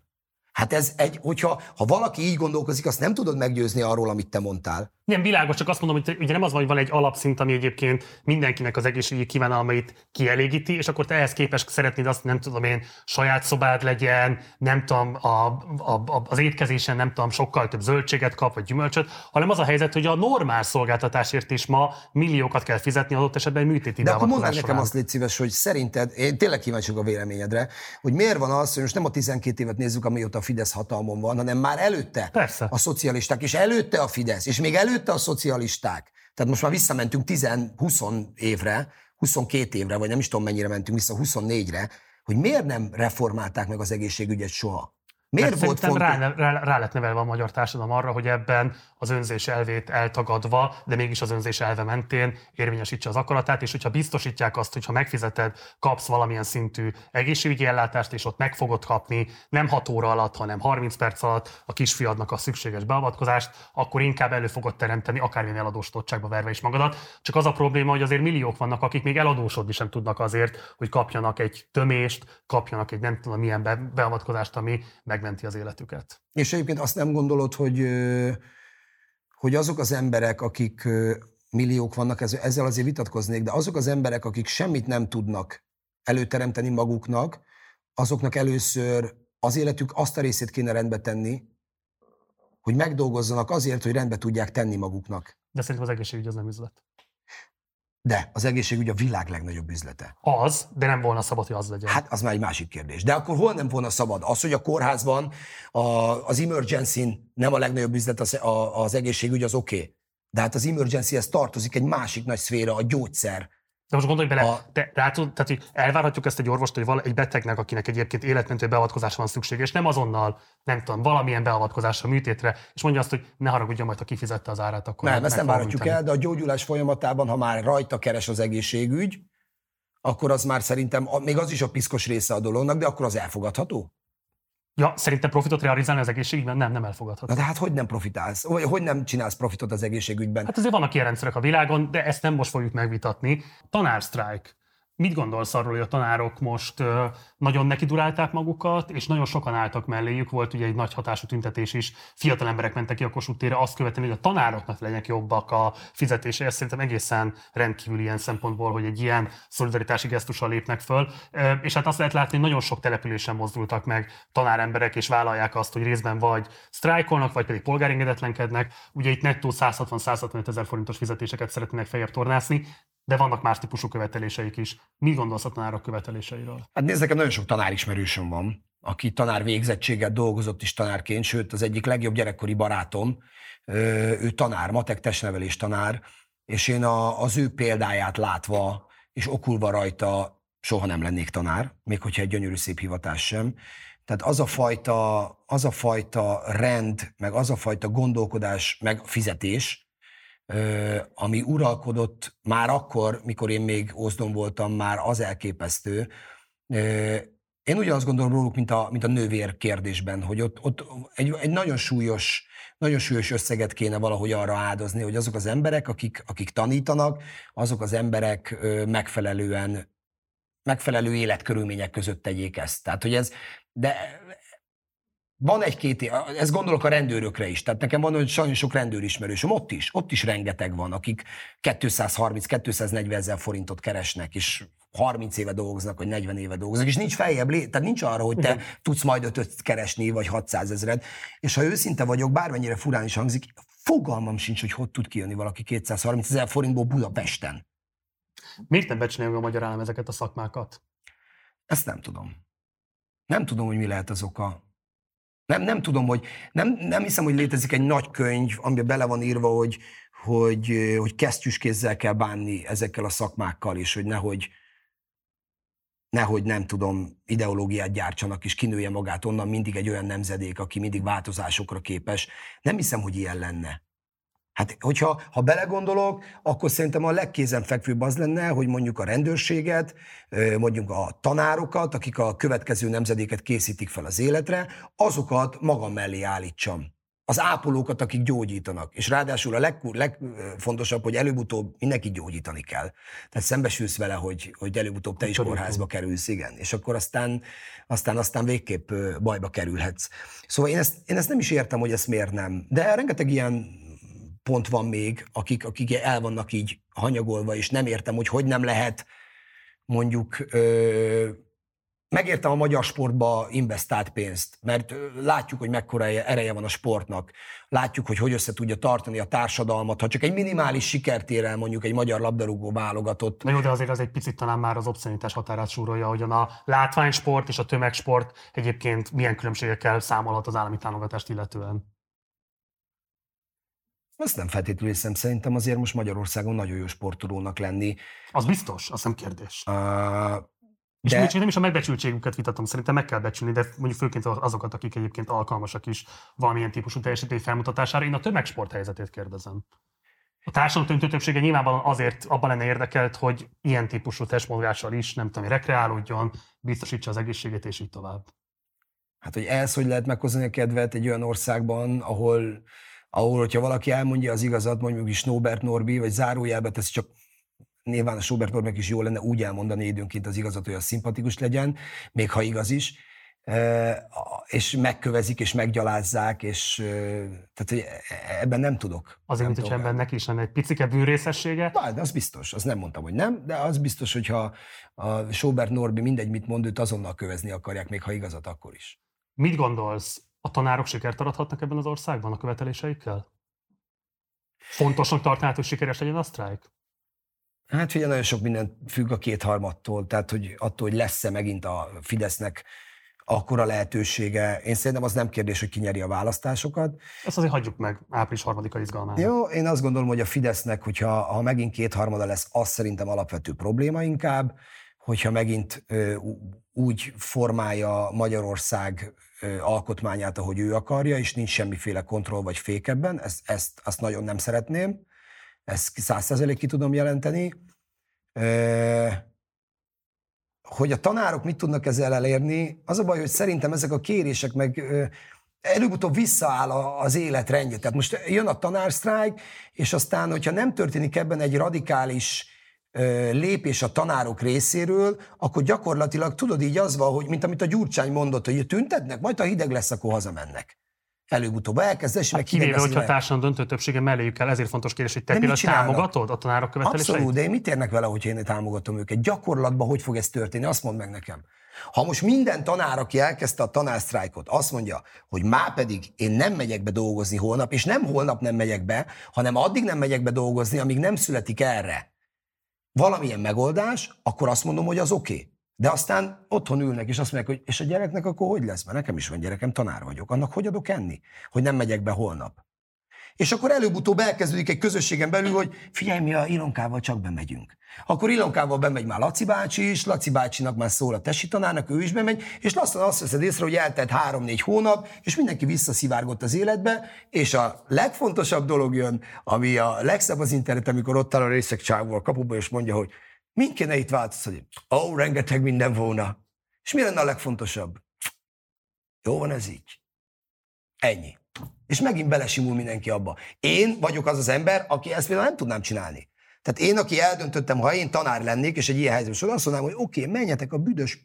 Hát ez egy, hogyha ha valaki így gondolkozik, azt nem tudod meggyőzni arról, amit te mondtál. Nem, világos, csak azt mondom, hogy ugye nem az van, hogy van egy alapszint, ami egyébként mindenkinek az egészségügyi kívánalmait kielégíti, és akkor te ehhez képest szeretnéd azt, nem tudom én, saját szobád legyen, nem tudom, a, a, a, az étkezésen nem tudom, sokkal több zöldséget kap, vagy gyümölcsöt, hanem az a helyzet, hogy a normál szolgáltatásért is ma milliókat kell fizetni adott esetben műtéti De akkor mondd nekem azt, légy szíves, hogy szerinted, én tényleg kíváncsi a véleményedre, hogy miért van az, hogy most nem a 12 évet nézzük, amióta Fidesz hatalmon van, hanem már előtte Persze. a szocialisták, és előtte a Fidesz, és még előtte a szocialisták, tehát most már visszamentünk 10-20 évre, 22 évre, vagy nem is tudom mennyire mentünk vissza, 24-re, hogy miért nem reformálták meg az egészségügyet soha? Miért volt fontos? Rá, rá, rá lett nevelve a magyar társadalom arra, hogy ebben az önzés elvét eltagadva, de mégis az önzés elve mentén érvényesítse az akaratát, és hogyha biztosítják azt, hogy ha megfizeted, kapsz valamilyen szintű egészségügyi ellátást, és ott meg fogod kapni nem 6 óra alatt, hanem 30 perc alatt a kisfiadnak a szükséges beavatkozást, akkor inkább elő fogod teremteni akármilyen eladósodottságba verve is magadat. Csak az a probléma, hogy azért milliók vannak, akik még eladósodni sem tudnak azért, hogy kapjanak egy tömést, kapjanak egy nem tudom milyen beavatkozást, ami megmenti az életüket. És egyébként azt nem gondolod, hogy hogy azok az emberek, akik milliók vannak, ezzel azért vitatkoznék, de azok az emberek, akik semmit nem tudnak előteremteni maguknak, azoknak először az életük azt a részét kéne rendbe tenni, hogy megdolgozzanak azért, hogy rendbe tudják tenni maguknak. De szerintem az egészségügy az nem üzlet. De az egészségügy a világ legnagyobb üzlete. Az, de nem volna szabad, hogy az legyen. Hát az már egy másik kérdés. De akkor hol nem volna szabad? Az, hogy a kórházban a, az emergency nem a legnagyobb üzlet, az, a, az egészségügy az oké. Okay. De hát az emergency-hez tartozik egy másik nagy szféra, a gyógyszer, de most gondolj bele, a... te rátod, tehát, hogy elvárhatjuk ezt egy orvost, hogy egy betegnek, akinek egyébként életmentő beavatkozásra van szüksége, és nem azonnal, nem tudom, valamilyen beavatkozásra, műtétre, és mondja azt, hogy ne haragudjon, majd ha kifizette az árát, akkor Nem, ezt nem várhatjuk el, de a gyógyulás folyamatában, ha már rajta keres az egészségügy, akkor az már szerintem, még az is a piszkos része a dolognak, de akkor az elfogadható? Ja, szerintem profitot realizálni az egészségügyben nem, nem elfogadható. Na de hát hogy nem profitálsz? Hogy, hogy nem csinálsz profitot az egészségügyben? Hát azért vannak ilyen rendszerek a világon, de ezt nem most fogjuk megvitatni. Tanársztrájk. Mit gondolsz arról, hogy a tanárok most nagyon nekidurálták magukat, és nagyon sokan álltak melléjük? Volt ugye egy nagy hatású tüntetés is, fiatal emberek mentek ki a Kossuth térre, azt követően, hogy a tanároknak legyenek jobbak a fizetése. Ez szerintem egészen rendkívül ilyen szempontból, hogy egy ilyen szolidaritási gesztussal lépnek föl. És hát azt lehet látni, hogy nagyon sok településen mozdultak meg tanáremberek, és vállalják azt, hogy részben vagy sztrájkolnak, vagy pedig polgárengedetlenkednek. Ugye itt nettó 160-165 ezer forintos fizetéseket szeretnének feljebb tornászni de vannak más típusú követeléseik is. Mi gondolsz a tanárok követeléseiről? Hát nézd, nekem nagyon sok tanárismerősöm van, aki tanár végzettséget dolgozott is tanárként, sőt az egyik legjobb gyerekkori barátom, ő tanár, matek testnevelés tanár, és én a, az ő példáját látva és okulva rajta soha nem lennék tanár, még hogyha egy gyönyörű szép hivatás sem. Tehát az a fajta, az a fajta rend, meg az a fajta gondolkodás, meg fizetés, ami uralkodott már akkor, mikor én még Ózdon voltam, már az elképesztő. Én ugyanazt gondolom róluk, mint a, mint a nővér kérdésben, hogy ott, ott egy, egy nagyon súlyos, nagyon súlyos összeget kéne valahogy arra áldozni, hogy azok az emberek, akik, akik tanítanak, azok az emberek megfelelően megfelelő életkörülmények között tegyék ezt. Tehát, hogy ez, de van egy-két, ezt gondolok a rendőrökre is, tehát nekem van, hogy sajnos sok rendőrismerősöm, ott is, ott is rengeteg van, akik 230-240 ezer forintot keresnek, és 30 éve dolgoznak, vagy 40 éve dolgoznak, és nincs feljebb, lé- tehát nincs arra, hogy te Igen. tudsz majd ötöt keresni, vagy 600 ezeret. És ha őszinte vagyok, bármennyire furán is hangzik, fogalmam sincs, hogy hogy tud kijönni valaki 230 ezer forintból Budapesten. Miért nem becsülni a magyar állam ezeket a szakmákat? Ezt nem tudom. Nem tudom, hogy mi lehet az oka. Nem, nem tudom, hogy nem, nem hiszem, hogy létezik egy nagy könyv, amiben bele van írva, hogy, hogy, hogy kesztyűs kézzel kell bánni ezekkel a szakmákkal, és hogy nehogy, nehogy nem tudom, ideológiát gyártsanak, és kinője magát onnan mindig egy olyan nemzedék, aki mindig változásokra képes. Nem hiszem, hogy ilyen lenne. Hát, hogyha ha belegondolok, akkor szerintem a legkézenfekvőbb az lenne, hogy mondjuk a rendőrséget, mondjuk a tanárokat, akik a következő nemzedéket készítik fel az életre, azokat magam mellé állítsam az ápolókat, akik gyógyítanak. És ráadásul a leg, legfontosabb, hogy előbb-utóbb mindenki gyógyítani kell. Tehát szembesülsz vele, hogy, hogy előbb-utóbb te is kórházba kerülsz, igen. És akkor aztán, aztán, aztán végképp bajba kerülhetsz. Szóval én ezt, én ezt nem is értem, hogy ezt miért nem. De rengeteg ilyen pont van még, akik, akik el vannak így hanyagolva, és nem értem, hogy hogy nem lehet mondjuk ö, megértem a magyar sportba investált pénzt, mert látjuk, hogy mekkora ereje van a sportnak, látjuk, hogy hogy össze tudja tartani a társadalmat, ha csak egy minimális sikert ér el mondjuk egy magyar labdarúgó válogatott. Na jó, de azért az egy picit talán már az obszenitás határát súrolja, hogy a látványsport és a tömegsport egyébként milyen különbségekkel számolhat az állami támogatást illetően. Ezt nem feltétlenül hiszem, szerintem azért most Magyarországon nagyon jó sportolónak lenni. Az biztos, azt nem kérdés. Uh, és de... nem is a megbecsültségüket vitatom, szerintem meg kell becsülni, de mondjuk főként azokat, akik egyébként alkalmasak is valamilyen típusú teljesítmény felmutatására. Én a tömegsport helyzetét kérdezem. A társadalom töntő többsége nyilvánvalóan azért abban lenne érdekelt, hogy ilyen típusú testmozgással is, nem tudom, rekreálódjon, biztosítsa az egészségét, és így tovább. Hát, hogy ez hogy lehet meghozni a kedvet egy olyan országban, ahol, ahol hogyha valaki elmondja az igazat, mondjuk is Snowbert Norbi, vagy zárójelbe teszi csak nyilván a Schubert Normek is jó lenne úgy elmondani időnként az igazat, hogy az szimpatikus legyen, még ha igaz is, és megkövezik, és meggyalázzák, és tehát hogy ebben nem tudok. Azért, mint hogy ebben neki is lenne egy picike bűnrészessége. de az biztos, az nem mondtam, hogy nem, de az biztos, hogyha a Schubert Norbi mindegy, mit mond, őt azonnal kövezni akarják, még ha igazat, akkor is. Mit gondolsz, a tanárok sikert arathatnak ebben az országban a követeléseikkel? Fontosnak tartanád, hogy sikeres legyen a sztrájk? Hát ugye nagyon sok minden függ a kétharmattól, tehát hogy attól, hogy lesz-e megint a Fidesznek akkora lehetősége. Én szerintem az nem kérdés, hogy kinyeri a választásokat. Ezt azért hagyjuk meg április harmadika izgalmára. Jó, én azt gondolom, hogy a Fidesznek, hogyha ha megint kétharmada lesz, az szerintem alapvető probléma inkább, hogyha megint ö, úgy formálja Magyarország alkotmányát, ahogy ő akarja, és nincs semmiféle kontroll vagy fék ebben, ezt, ezt azt nagyon nem szeretném ezt százszerzelék ki tudom jelenteni. Hogy a tanárok mit tudnak ezzel elérni, az a baj, hogy szerintem ezek a kérések meg előbb-utóbb visszaáll az életrendje. Tehát most jön a tanársztrájk, és aztán, hogyha nem történik ebben egy radikális lépés a tanárok részéről, akkor gyakorlatilag tudod így az van, hogy mint amit a Gyurcsány mondott, hogy tüntetnek, majd ha hideg lesz, akkor hazamennek előbb-utóbb elkezd, és hát meg kivéve, hogyha a társadalom döntő többsége melléjük el, ezért fontos kérdés, hogy te például támogatod a tanárok követeléseit? Abszolút, de én mit érnek vele, hogy én támogatom őket? Gyakorlatban hogy fog ez történni? Azt mondd meg nekem. Ha most minden tanár, aki elkezdte a tanársztrájkot, azt mondja, hogy már pedig én nem megyek be dolgozni holnap, és nem holnap nem megyek be, hanem addig nem megyek be dolgozni, amíg nem születik erre valamilyen megoldás, akkor azt mondom, hogy az oké. Okay. De aztán otthon ülnek, és azt mondják, hogy és a gyereknek akkor hogy lesz? Mert nekem is van gyerekem, tanár vagyok. Annak hogy adok enni? Hogy nem megyek be holnap. És akkor előbb-utóbb elkezdődik egy közösségen belül, hogy figyelj, mi a Ilonkával csak bemegyünk. Akkor Ilonkával bemegy már Laci bácsi is, Laci bácsinak már szól a tesi tanárnak, ő is bemegy, és lassan azt veszed észre, hogy eltelt három-négy hónap, és mindenki visszaszivárgott az életbe, és a legfontosabb dolog jön, ami a legszebb az internet, amikor ott áll a részek csávó a kapuba, és mondja, hogy Mind kéne itt változtatni? Ó, oh, rengeteg minden volna. És mi lenne a legfontosabb? Jó van ez így. Ennyi. És megint belesimul mindenki abba. Én vagyok az az ember, aki ezt például nem tudnám csinálni. Tehát én, aki eldöntöttem, ha én tanár lennék, és egy ilyen helyzetben azt mondanám, hogy oké, okay, menjetek a büdös,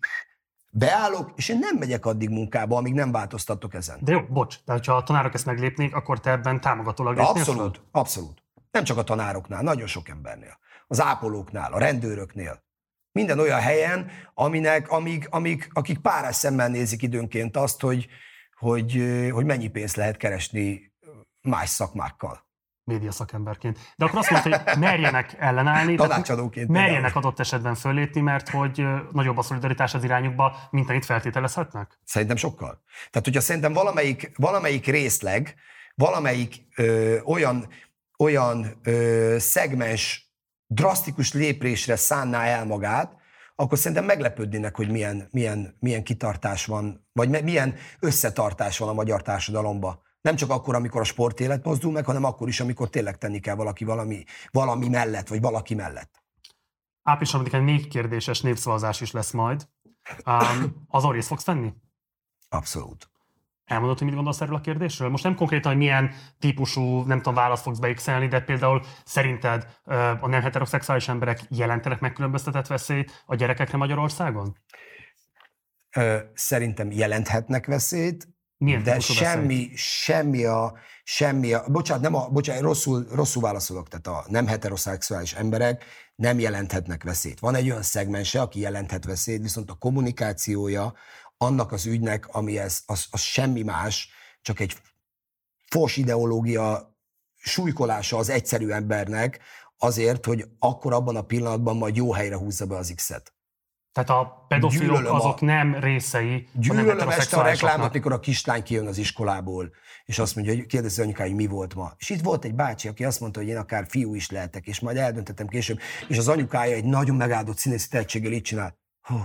beállok, és én nem megyek addig munkába, amíg nem változtatok ezen. De jó, bocs, de ha a tanárok ezt meglépnék, akkor te ebben támogatólag Abszolút, abszolút. Nem csak a tanároknál, nagyon sok embernél az ápolóknál, a rendőröknél. Minden olyan helyen, aminek, amíg, amíg, akik párás szemmel nézik időnként azt, hogy, hogy, hogy mennyi pénzt lehet keresni más szakmákkal média szakemberként. De akkor azt mondta, hogy merjenek ellenállni, Tanácsadóként merjenek adott esetben föllépni, mert hogy nagyobb a szolidaritás az irányukba, mint amit feltételezhetnek? Szerintem sokkal. Tehát, hogyha szerintem valamelyik, valamelyik részleg, valamelyik ö, olyan, olyan ö, szegmens drasztikus lépésre szánná el magát, akkor szerintem meglepődnének, hogy milyen, milyen, milyen kitartás van, vagy milyen összetartás van a magyar társadalomban. Nem csak akkor, amikor a sportélet mozdul meg, hanem akkor is, amikor tényleg tenni kell valaki valami, valami mellett, vagy valaki mellett. Április 3 négy kérdéses népszavazás is lesz majd. Um, azon részt fogsz venni? Abszolút. Elmondod, hogy mit gondolsz erről a kérdésről? Most nem konkrétan, hogy milyen típusú, nem tudom, választ fogsz beixelni, de például szerinted a nem heteroszexuális emberek jelentenek megkülönböztetett veszélyt a gyerekekre Magyarországon? Szerintem jelenthetnek veszélyt, milyen de semmi, semmi a, semmi a, bocsánat, nem a, bocsánat, rosszul, rosszul válaszolok, tehát a nem heteroszexuális emberek nem jelenthetnek veszélyt. Van egy olyan szegmense, aki jelenthet veszélyt, viszont a kommunikációja annak az ügynek, ami ez, az, az semmi más, csak egy fos ideológia súlykolása az egyszerű embernek azért, hogy akkor abban a pillanatban majd jó helyre húzza be az X-et. Tehát a pedofilok gyűlölöm azok a, nem részei Gyűlölöm este a reklámot, mikor a kislány kijön az iskolából, és azt mondja, hogy kérdezi anyukája, hogy mi volt ma. És itt volt egy bácsi, aki azt mondta, hogy én akár fiú is lehetek, és majd eldöntetem később. És az anyukája egy nagyon megáldott színészi tehetséggel így csinál. Hú,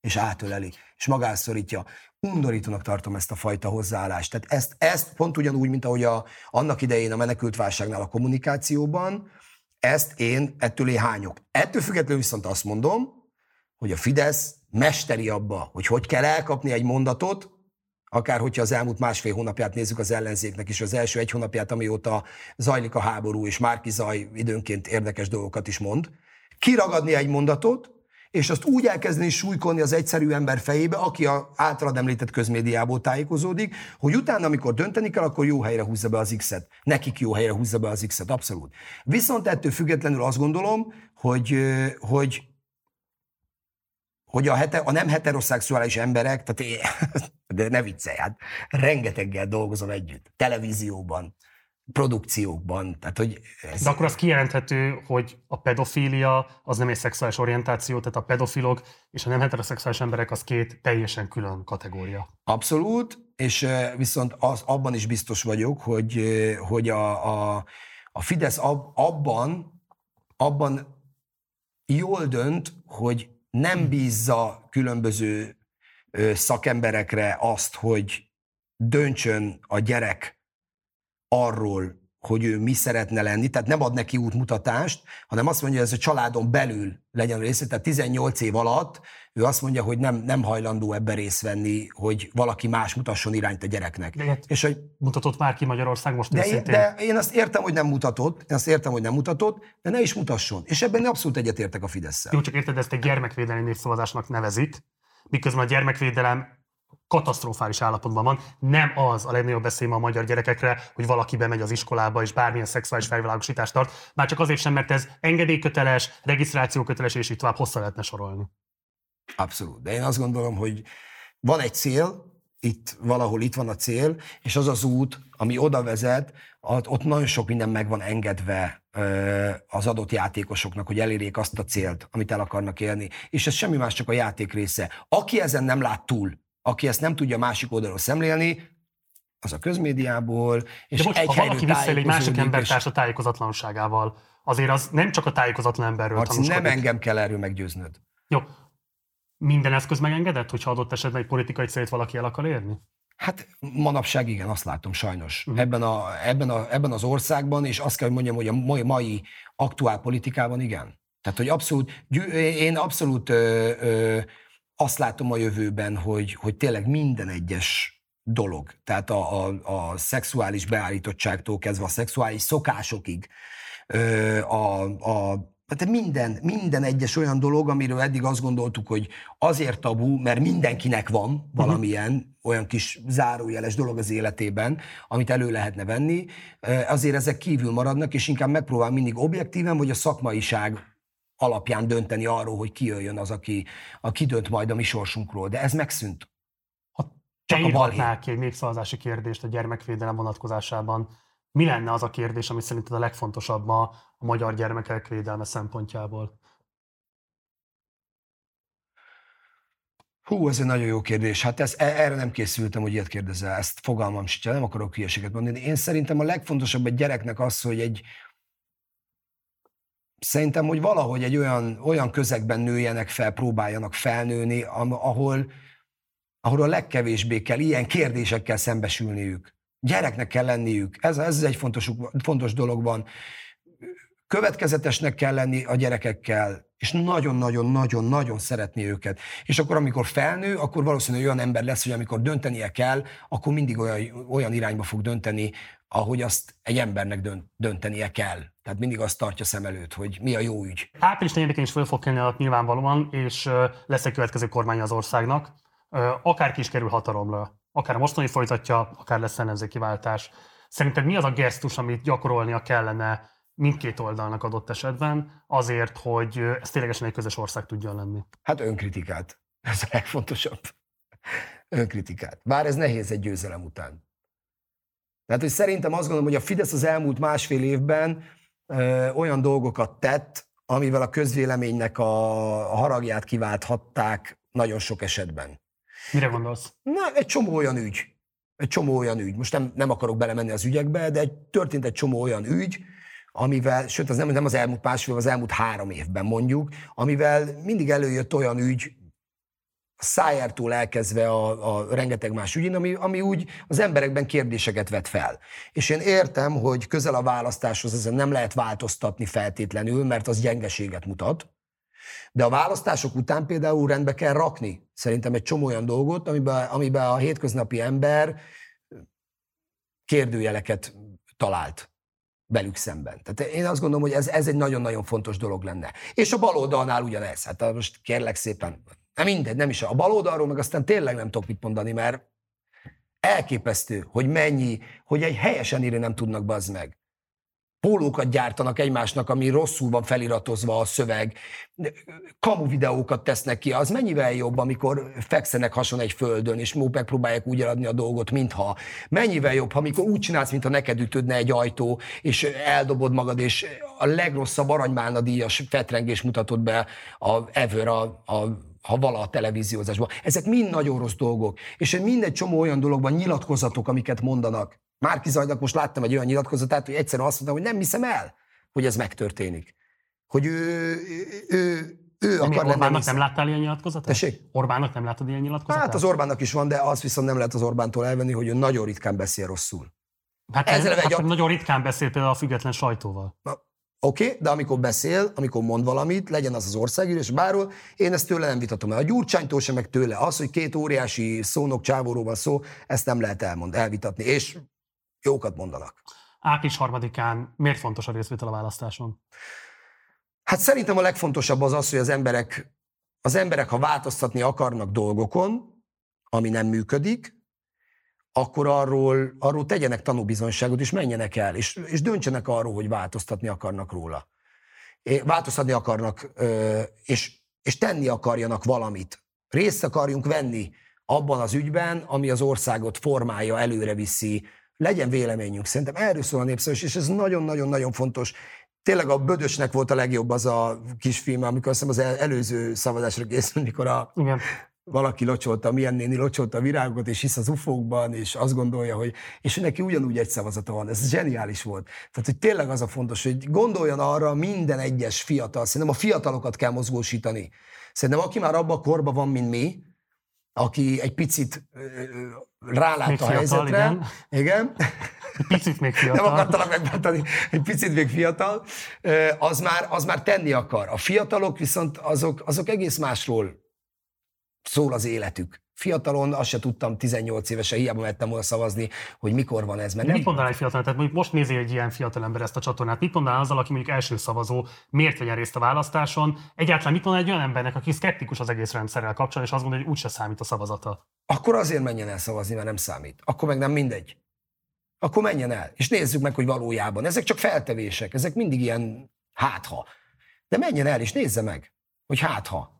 és átöleli, és magászorítja. Undorítónak tartom ezt a fajta hozzáállást. Tehát ezt, ezt pont ugyanúgy, mint ahogy a, annak idején a menekültválságnál a kommunikációban, ezt én ettől én hányok. Ettől függetlenül viszont azt mondom, hogy a Fidesz mesteri abba, hogy hogy kell elkapni egy mondatot, akár hogyha az elmúlt másfél hónapját nézzük az ellenzéknek is, az első egy hónapját, amióta zajlik a háború, és Márki Zaj időnként érdekes dolgokat is mond, kiragadni egy mondatot, és azt úgy elkezdeni súlykolni az egyszerű ember fejébe, aki a általad említett közmédiából tájékozódik, hogy utána, amikor dönteni kell, akkor jó helyre húzza be az X-et. Nekik jó helyre húzza be az X-et, abszolút. Viszont ettől függetlenül azt gondolom, hogy, hogy hogy a, hete, a nem heteroszexuális emberek, tehát én, de ne viccelj, hát rengeteggel dolgozom együtt, televízióban, produkciókban. Tehát, hogy ez... De akkor az kijelenthető, hogy a pedofília az nem egy szexuális orientáció, tehát a pedofilok és a nem heteroszexuális emberek az két teljesen külön kategória. Abszolút, és viszont az, abban is biztos vagyok, hogy, hogy a, a, a Fidesz ab, abban, abban jól dönt, hogy nem bízza különböző szakemberekre azt, hogy döntsön a gyerek arról, hogy ő mi szeretne lenni, tehát nem ad neki útmutatást, hanem azt mondja, hogy ez a családon belül legyen része, tehát 18 év alatt ő azt mondja, hogy nem, nem hajlandó ebbe részt venni, hogy valaki más mutasson irányt a gyereknek. De és hogy mutatott már ki Magyarország most de én, de én azt értem, hogy nem mutatott, én azt értem, hogy nem mutatott, de ne is mutasson. És ebben abszolút egyetértek a fidesz Jó, csak érted, ezt egy gyermekvédelmi népszavazásnak nevezik, miközben a gyermekvédelem katasztrofális állapotban van. Nem az a legnagyobb veszély a magyar gyerekekre, hogy valaki bemegy az iskolába és bármilyen szexuális felvilágosítást tart, már csak azért sem, mert ez engedélyköteles, regisztrációköteles, és így tovább hosszá lehetne sorolni. Abszolút. De én azt gondolom, hogy van egy cél, itt valahol itt van a cél, és az az út, ami oda vezet, ott nagyon sok minden meg van engedve az adott játékosoknak, hogy elérjék azt a célt, amit el akarnak élni. És ez semmi más, csak a játék része. Aki ezen nem lát túl, aki ezt nem tudja másik oldalról szemlélni, az a közmédiából, és De bocs, egy ha valaki visszaél egy másik embertársa tájékozatlanságával, azért az nem csak a tájékozatlan emberről Marci, nem engem kell erről meggyőznöd. Jó. Minden eszköz megengedett, hogyha adott esetben egy politikai célt valaki el akar érni? Hát manapság igen, azt látom sajnos. Uh-huh. Ebben, a, ebben, a, ebben az országban, és azt kell, hogy mondjam, hogy a mai, mai aktuál politikában igen. Tehát, hogy abszolút, én abszolút ö, ö, azt látom a jövőben, hogy, hogy tényleg minden egyes dolog, tehát a, a, a szexuális beállítottságtól kezdve a szexuális szokásokig, a, a tehát minden, minden egyes olyan dolog, amiről eddig azt gondoltuk, hogy azért tabu, mert mindenkinek van valamilyen uh-huh. olyan kis zárójeles dolog az életében, amit elő lehetne venni, azért ezek kívül maradnak, és inkább megpróbál mindig objektíven, vagy a szakmaiság alapján dönteni arról, hogy ki jöjjön az, aki, aki dönt majd a mi sorsunkról. De ez megszűnt. Ha te írhatnál ki egy népszavazási kérdést a gyermekvédelem vonatkozásában, mi lenne az a kérdés, ami szerinted a legfontosabb ma a magyar gyermekek védelme szempontjából? Hú, ez egy nagyon jó kérdés. Hát ez, e, erre nem készültem, hogy ilyet kérdezel. Ezt fogalmam sincs, nem akarok hülyeséget mondani. Én szerintem a legfontosabb egy gyereknek az, hogy egy, szerintem, hogy valahogy egy olyan, olyan közegben nőjenek fel, próbáljanak felnőni, ahol, ahol a legkevésbé kell ilyen kérdésekkel szembesülniük. Gyereknek kell lenniük. Ez, ez egy fontos, fontos dolog van. Következetesnek kell lenni a gyerekekkel, és nagyon-nagyon-nagyon-nagyon szeretni őket. És akkor, amikor felnő, akkor valószínűleg olyan ember lesz, hogy amikor döntenie kell, akkor mindig olyan, olyan irányba fog dönteni, ahogy azt egy embernek dönt, döntenie kell. Tehát mindig azt tartja szem előtt, hogy mi a jó ügy. Április 4-én is föl fog kelni nyilvánvalóan, és lesz egy következő kormány az országnak. Akár ki is kerül hatalomra, akár mostani folytatja, akár lesz ellenzéki váltás. Szerinted mi az a gesztus, amit gyakorolnia kellene mindkét oldalnak adott esetben, azért, hogy ez ténylegesen egy közös ország tudjon lenni? Hát önkritikát. Ez a legfontosabb. Önkritikát. Bár ez nehéz egy győzelem után. Tehát, hogy szerintem azt gondolom, hogy a Fidesz az elmúlt másfél évben ö, olyan dolgokat tett, amivel a közvéleménynek a, a haragját kiválthatták nagyon sok esetben. Mire gondolsz? Na, egy csomó olyan ügy. Egy csomó olyan ügy. Most nem, nem akarok belemenni az ügyekbe, de egy, történt egy csomó olyan ügy, amivel, sőt, az nem, nem az elmúlt másfél, az elmúlt három évben mondjuk, amivel mindig előjött olyan ügy, a szájártól elkezdve a, a rengeteg más ügyén, ami, ami úgy az emberekben kérdéseket vet fel. És én értem, hogy közel a választáshoz ezen nem lehet változtatni feltétlenül, mert az gyengeséget mutat, de a választások után például rendbe kell rakni szerintem egy csomó olyan dolgot, amiben, amiben a hétköznapi ember kérdőjeleket talált velük szemben. Tehát én azt gondolom, hogy ez, ez egy nagyon-nagyon fontos dolog lenne. És a baloldalnál ugyanez. Hát most kérlek szépen, nem mindegy, nem is a baloldalról, meg aztán tényleg nem tudok mit mondani, mert elképesztő, hogy mennyi, hogy egy helyesen írni nem tudnak bazd meg pólókat gyártanak egymásnak, ami rosszul van feliratozva a szöveg, kamu videókat tesznek ki, az mennyivel jobb, amikor fekszenek hason egy földön, és megpróbálják úgy eladni a dolgot, mintha. Mennyivel jobb, amikor úgy csinálsz, mintha neked ütődne egy ajtó, és eldobod magad, és a legrosszabb aranymálna díjas fetrengés mutatod be a ever a, a ha vala a televíziózásban. Ezek mind nagyon rossz dolgok. És mindegy csomó olyan dologban nyilatkozatok, amiket mondanak. Márki Zajnak most láttam egy olyan nyilatkozatát, hogy egyszerűen azt mondta, hogy nem hiszem el, hogy ez megtörténik. Hogy ő, ő, ő akar lenni. Orbánnak nem láttál ilyen nyilatkozatot? Tessék? Orbánnak nem láttad ilyen nyilatkozatot? Hát az Orbánnak is van, de az viszont nem lehet az Orbántól elvenni, hogy ő nagyon ritkán beszél rosszul. Hát Ezzel egy a... nagyon ritkán beszél például a független sajtóval. Oké, okay, de amikor beszél, amikor mond valamit, legyen az az országgyűlés, bárhol, én ezt tőle nem vitatom el. A Gyurcsánytól sem, meg tőle. Az, hogy két óriási szónok csávóról van szó, ezt nem lehet elmond, elvitatni. És jókat mondanak. Április harmadikán miért fontos a részvétel a választáson? Hát szerintem a legfontosabb az az, hogy az emberek, az emberek, ha változtatni akarnak dolgokon, ami nem működik, akkor arról, arról tegyenek tanúbizonyságot, és menjenek el, és, és döntsenek arról, hogy változtatni akarnak róla. Változtatni akarnak, és, és tenni akarjanak valamit. Részt akarjunk venni abban az ügyben, ami az országot formálja, előre viszi, legyen véleményünk. Szerintem erről szól a népszerűs, és ez nagyon-nagyon-nagyon fontos. Tényleg a Bödösnek volt a legjobb az a kisfilm, amikor azt hiszem az előző szavazásra készült, mikor a, Igen. Valaki locsolta, milyen néni locsolta a virágokat, és hisz az ufókban, és azt gondolja, hogy, és neki ugyanúgy egy szavazata van. Ez zseniális volt. Tehát, hogy tényleg az a fontos, hogy gondoljon arra minden egyes fiatal. Szerintem a fiatalokat kell mozgósítani. Szerintem aki már abban a korban van, mint mi, aki egy picit rálát még a fiatal, helyzetre. Igen. igen. Egy picit még fiatal. Nem akartalak megbántani, egy picit még fiatal. Az már, az már tenni akar. A fiatalok viszont azok, azok egész másról szól az életük. Fiatalon azt se tudtam 18 évesen, hiába mehettem volna szavazni, hogy mikor van ez. Mert mit mondanál egy fiatal? Tehát most nézi egy ilyen fiatal ember ezt a csatornát. Mit mondanál azzal, aki mondjuk első szavazó, miért vegyen részt a választáson? Egyáltalán mit mondanál egy olyan embernek, aki szkeptikus az egész rendszerrel kapcsolatban, és azt mondja, hogy úgyse számít a szavazata? Akkor azért menjen el szavazni, mert nem számít. Akkor meg nem mindegy. Akkor menjen el, és nézzük meg, hogy valójában. Ezek csak feltevések, ezek mindig ilyen hátha. De menjen el, és nézze meg, hogy hátha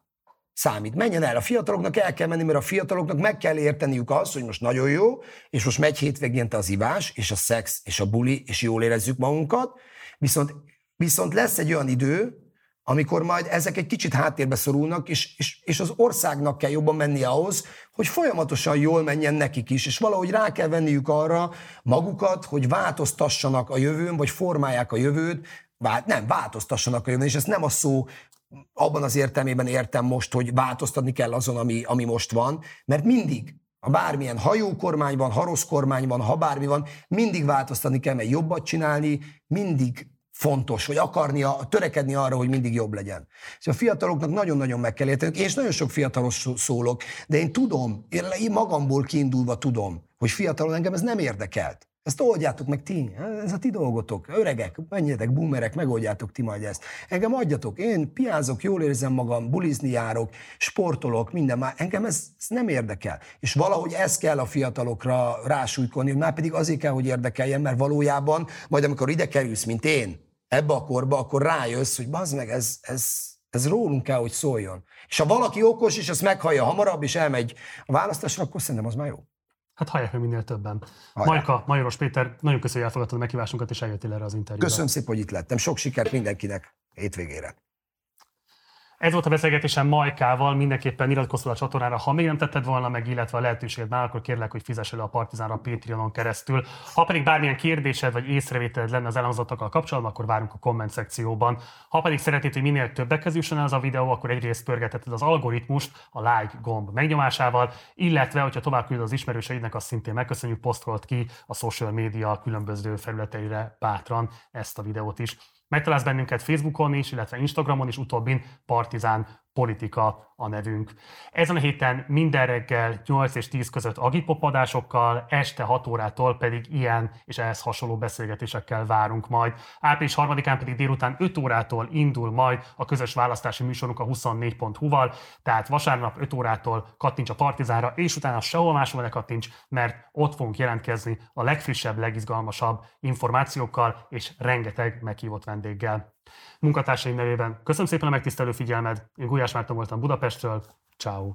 számít. Menjen el, a fiataloknak el kell menni, mert a fiataloknak meg kell érteniük azt, hogy most nagyon jó, és most megy hétvégénte az ivás, és a szex, és a buli, és jól érezzük magunkat, viszont, viszont lesz egy olyan idő, amikor majd ezek egy kicsit háttérbe szorulnak, és, és, és az országnak kell jobban menni ahhoz, hogy folyamatosan jól menjen nekik is, és valahogy rá kell venniük arra magukat, hogy változtassanak a jövőn, vagy formálják a jövőt. Vált, nem, változtassanak a jövőn, és ezt nem a szó abban az értelmében értem most, hogy változtatni kell azon, ami, ami most van, mert mindig, ha bármilyen hajókormány van, harosz kormány van, ha bármi van, mindig változtatni kell, mert jobbat csinálni, mindig fontos, hogy akarnia, törekedni arra, hogy mindig jobb legyen. És a fiataloknak nagyon-nagyon meg kell érteni. Én is nagyon sok fiatalos szólok, de én tudom, én magamból kiindulva tudom, hogy fiatalon engem ez nem érdekelt. Ezt oldjátok meg ti, ez a ti dolgotok. Öregek, menjetek, boomerek, megoldjátok ti majd ezt. Engem adjatok, én piázok, jól érzem magam, bulizni járok, sportolok, minden már. Engem ez, ez nem érdekel. És valahogy ez kell a fiatalokra rásújkolni, már pedig azért kell, hogy érdekeljen, mert valójában, majd amikor ide kerülsz, mint én, ebbe a korba, akkor rájössz, hogy bazd meg, ez, ez, ez rólunk kell, hogy szóljon. És ha valaki okos, és ezt meghallja hamarabb, és elmegy a választásra, akkor szerintem az már jó. Hát hallják meg minél többen. Hallják. Majka, Majoros Péter, nagyon köszönjük, hogy elfogadtad a meghívásunkat, és eljöttél erre az interjúra. Köszönöm szépen, hogy itt lettem. Sok sikert mindenkinek hétvégére. Ez volt a beszélgetésem Majkával, mindenképpen iratkozz a csatornára, ha még nem tetted volna meg, illetve a lehetőséged már, akkor kérlek, hogy fizess elő a Partizánra a Patreonon keresztül. Ha pedig bármilyen kérdésed vagy észrevételed lenne az elhangzottakkal kapcsolatban, akkor várunk a komment szekcióban. Ha pedig szeretnéd, hogy minél többekhez jusson ez a videó, akkor egyrészt pörgetheted az algoritmust a like gomb megnyomásával, illetve, hogyha tovább küldöd az ismerőseidnek, azt szintén megköszönjük, posztolt ki a social media különböző felületeire bátran ezt a videót is. Megtalálsz bennünket Facebookon is, illetve Instagramon is, utóbbin Partizán politika a nevünk. Ezen a héten minden reggel 8 és 10 között agipopadásokkal, este 6 órától pedig ilyen és ehhez hasonló beszélgetésekkel várunk majd. Április 3-án pedig délután 5 órától indul majd a közös választási műsorunk a 24.hu-val, tehát vasárnap 5 órától kattints a Partizánra, és utána sehol máshol ne kattints, mert ott fogunk jelentkezni a legfrissebb, legizgalmasabb információkkal és rengeteg meghívott vendéggel. Munkatársaim nevében. Köszönöm szépen a megtisztelő figyelmed, én Gulyás Márton voltam Budapestről, ciao.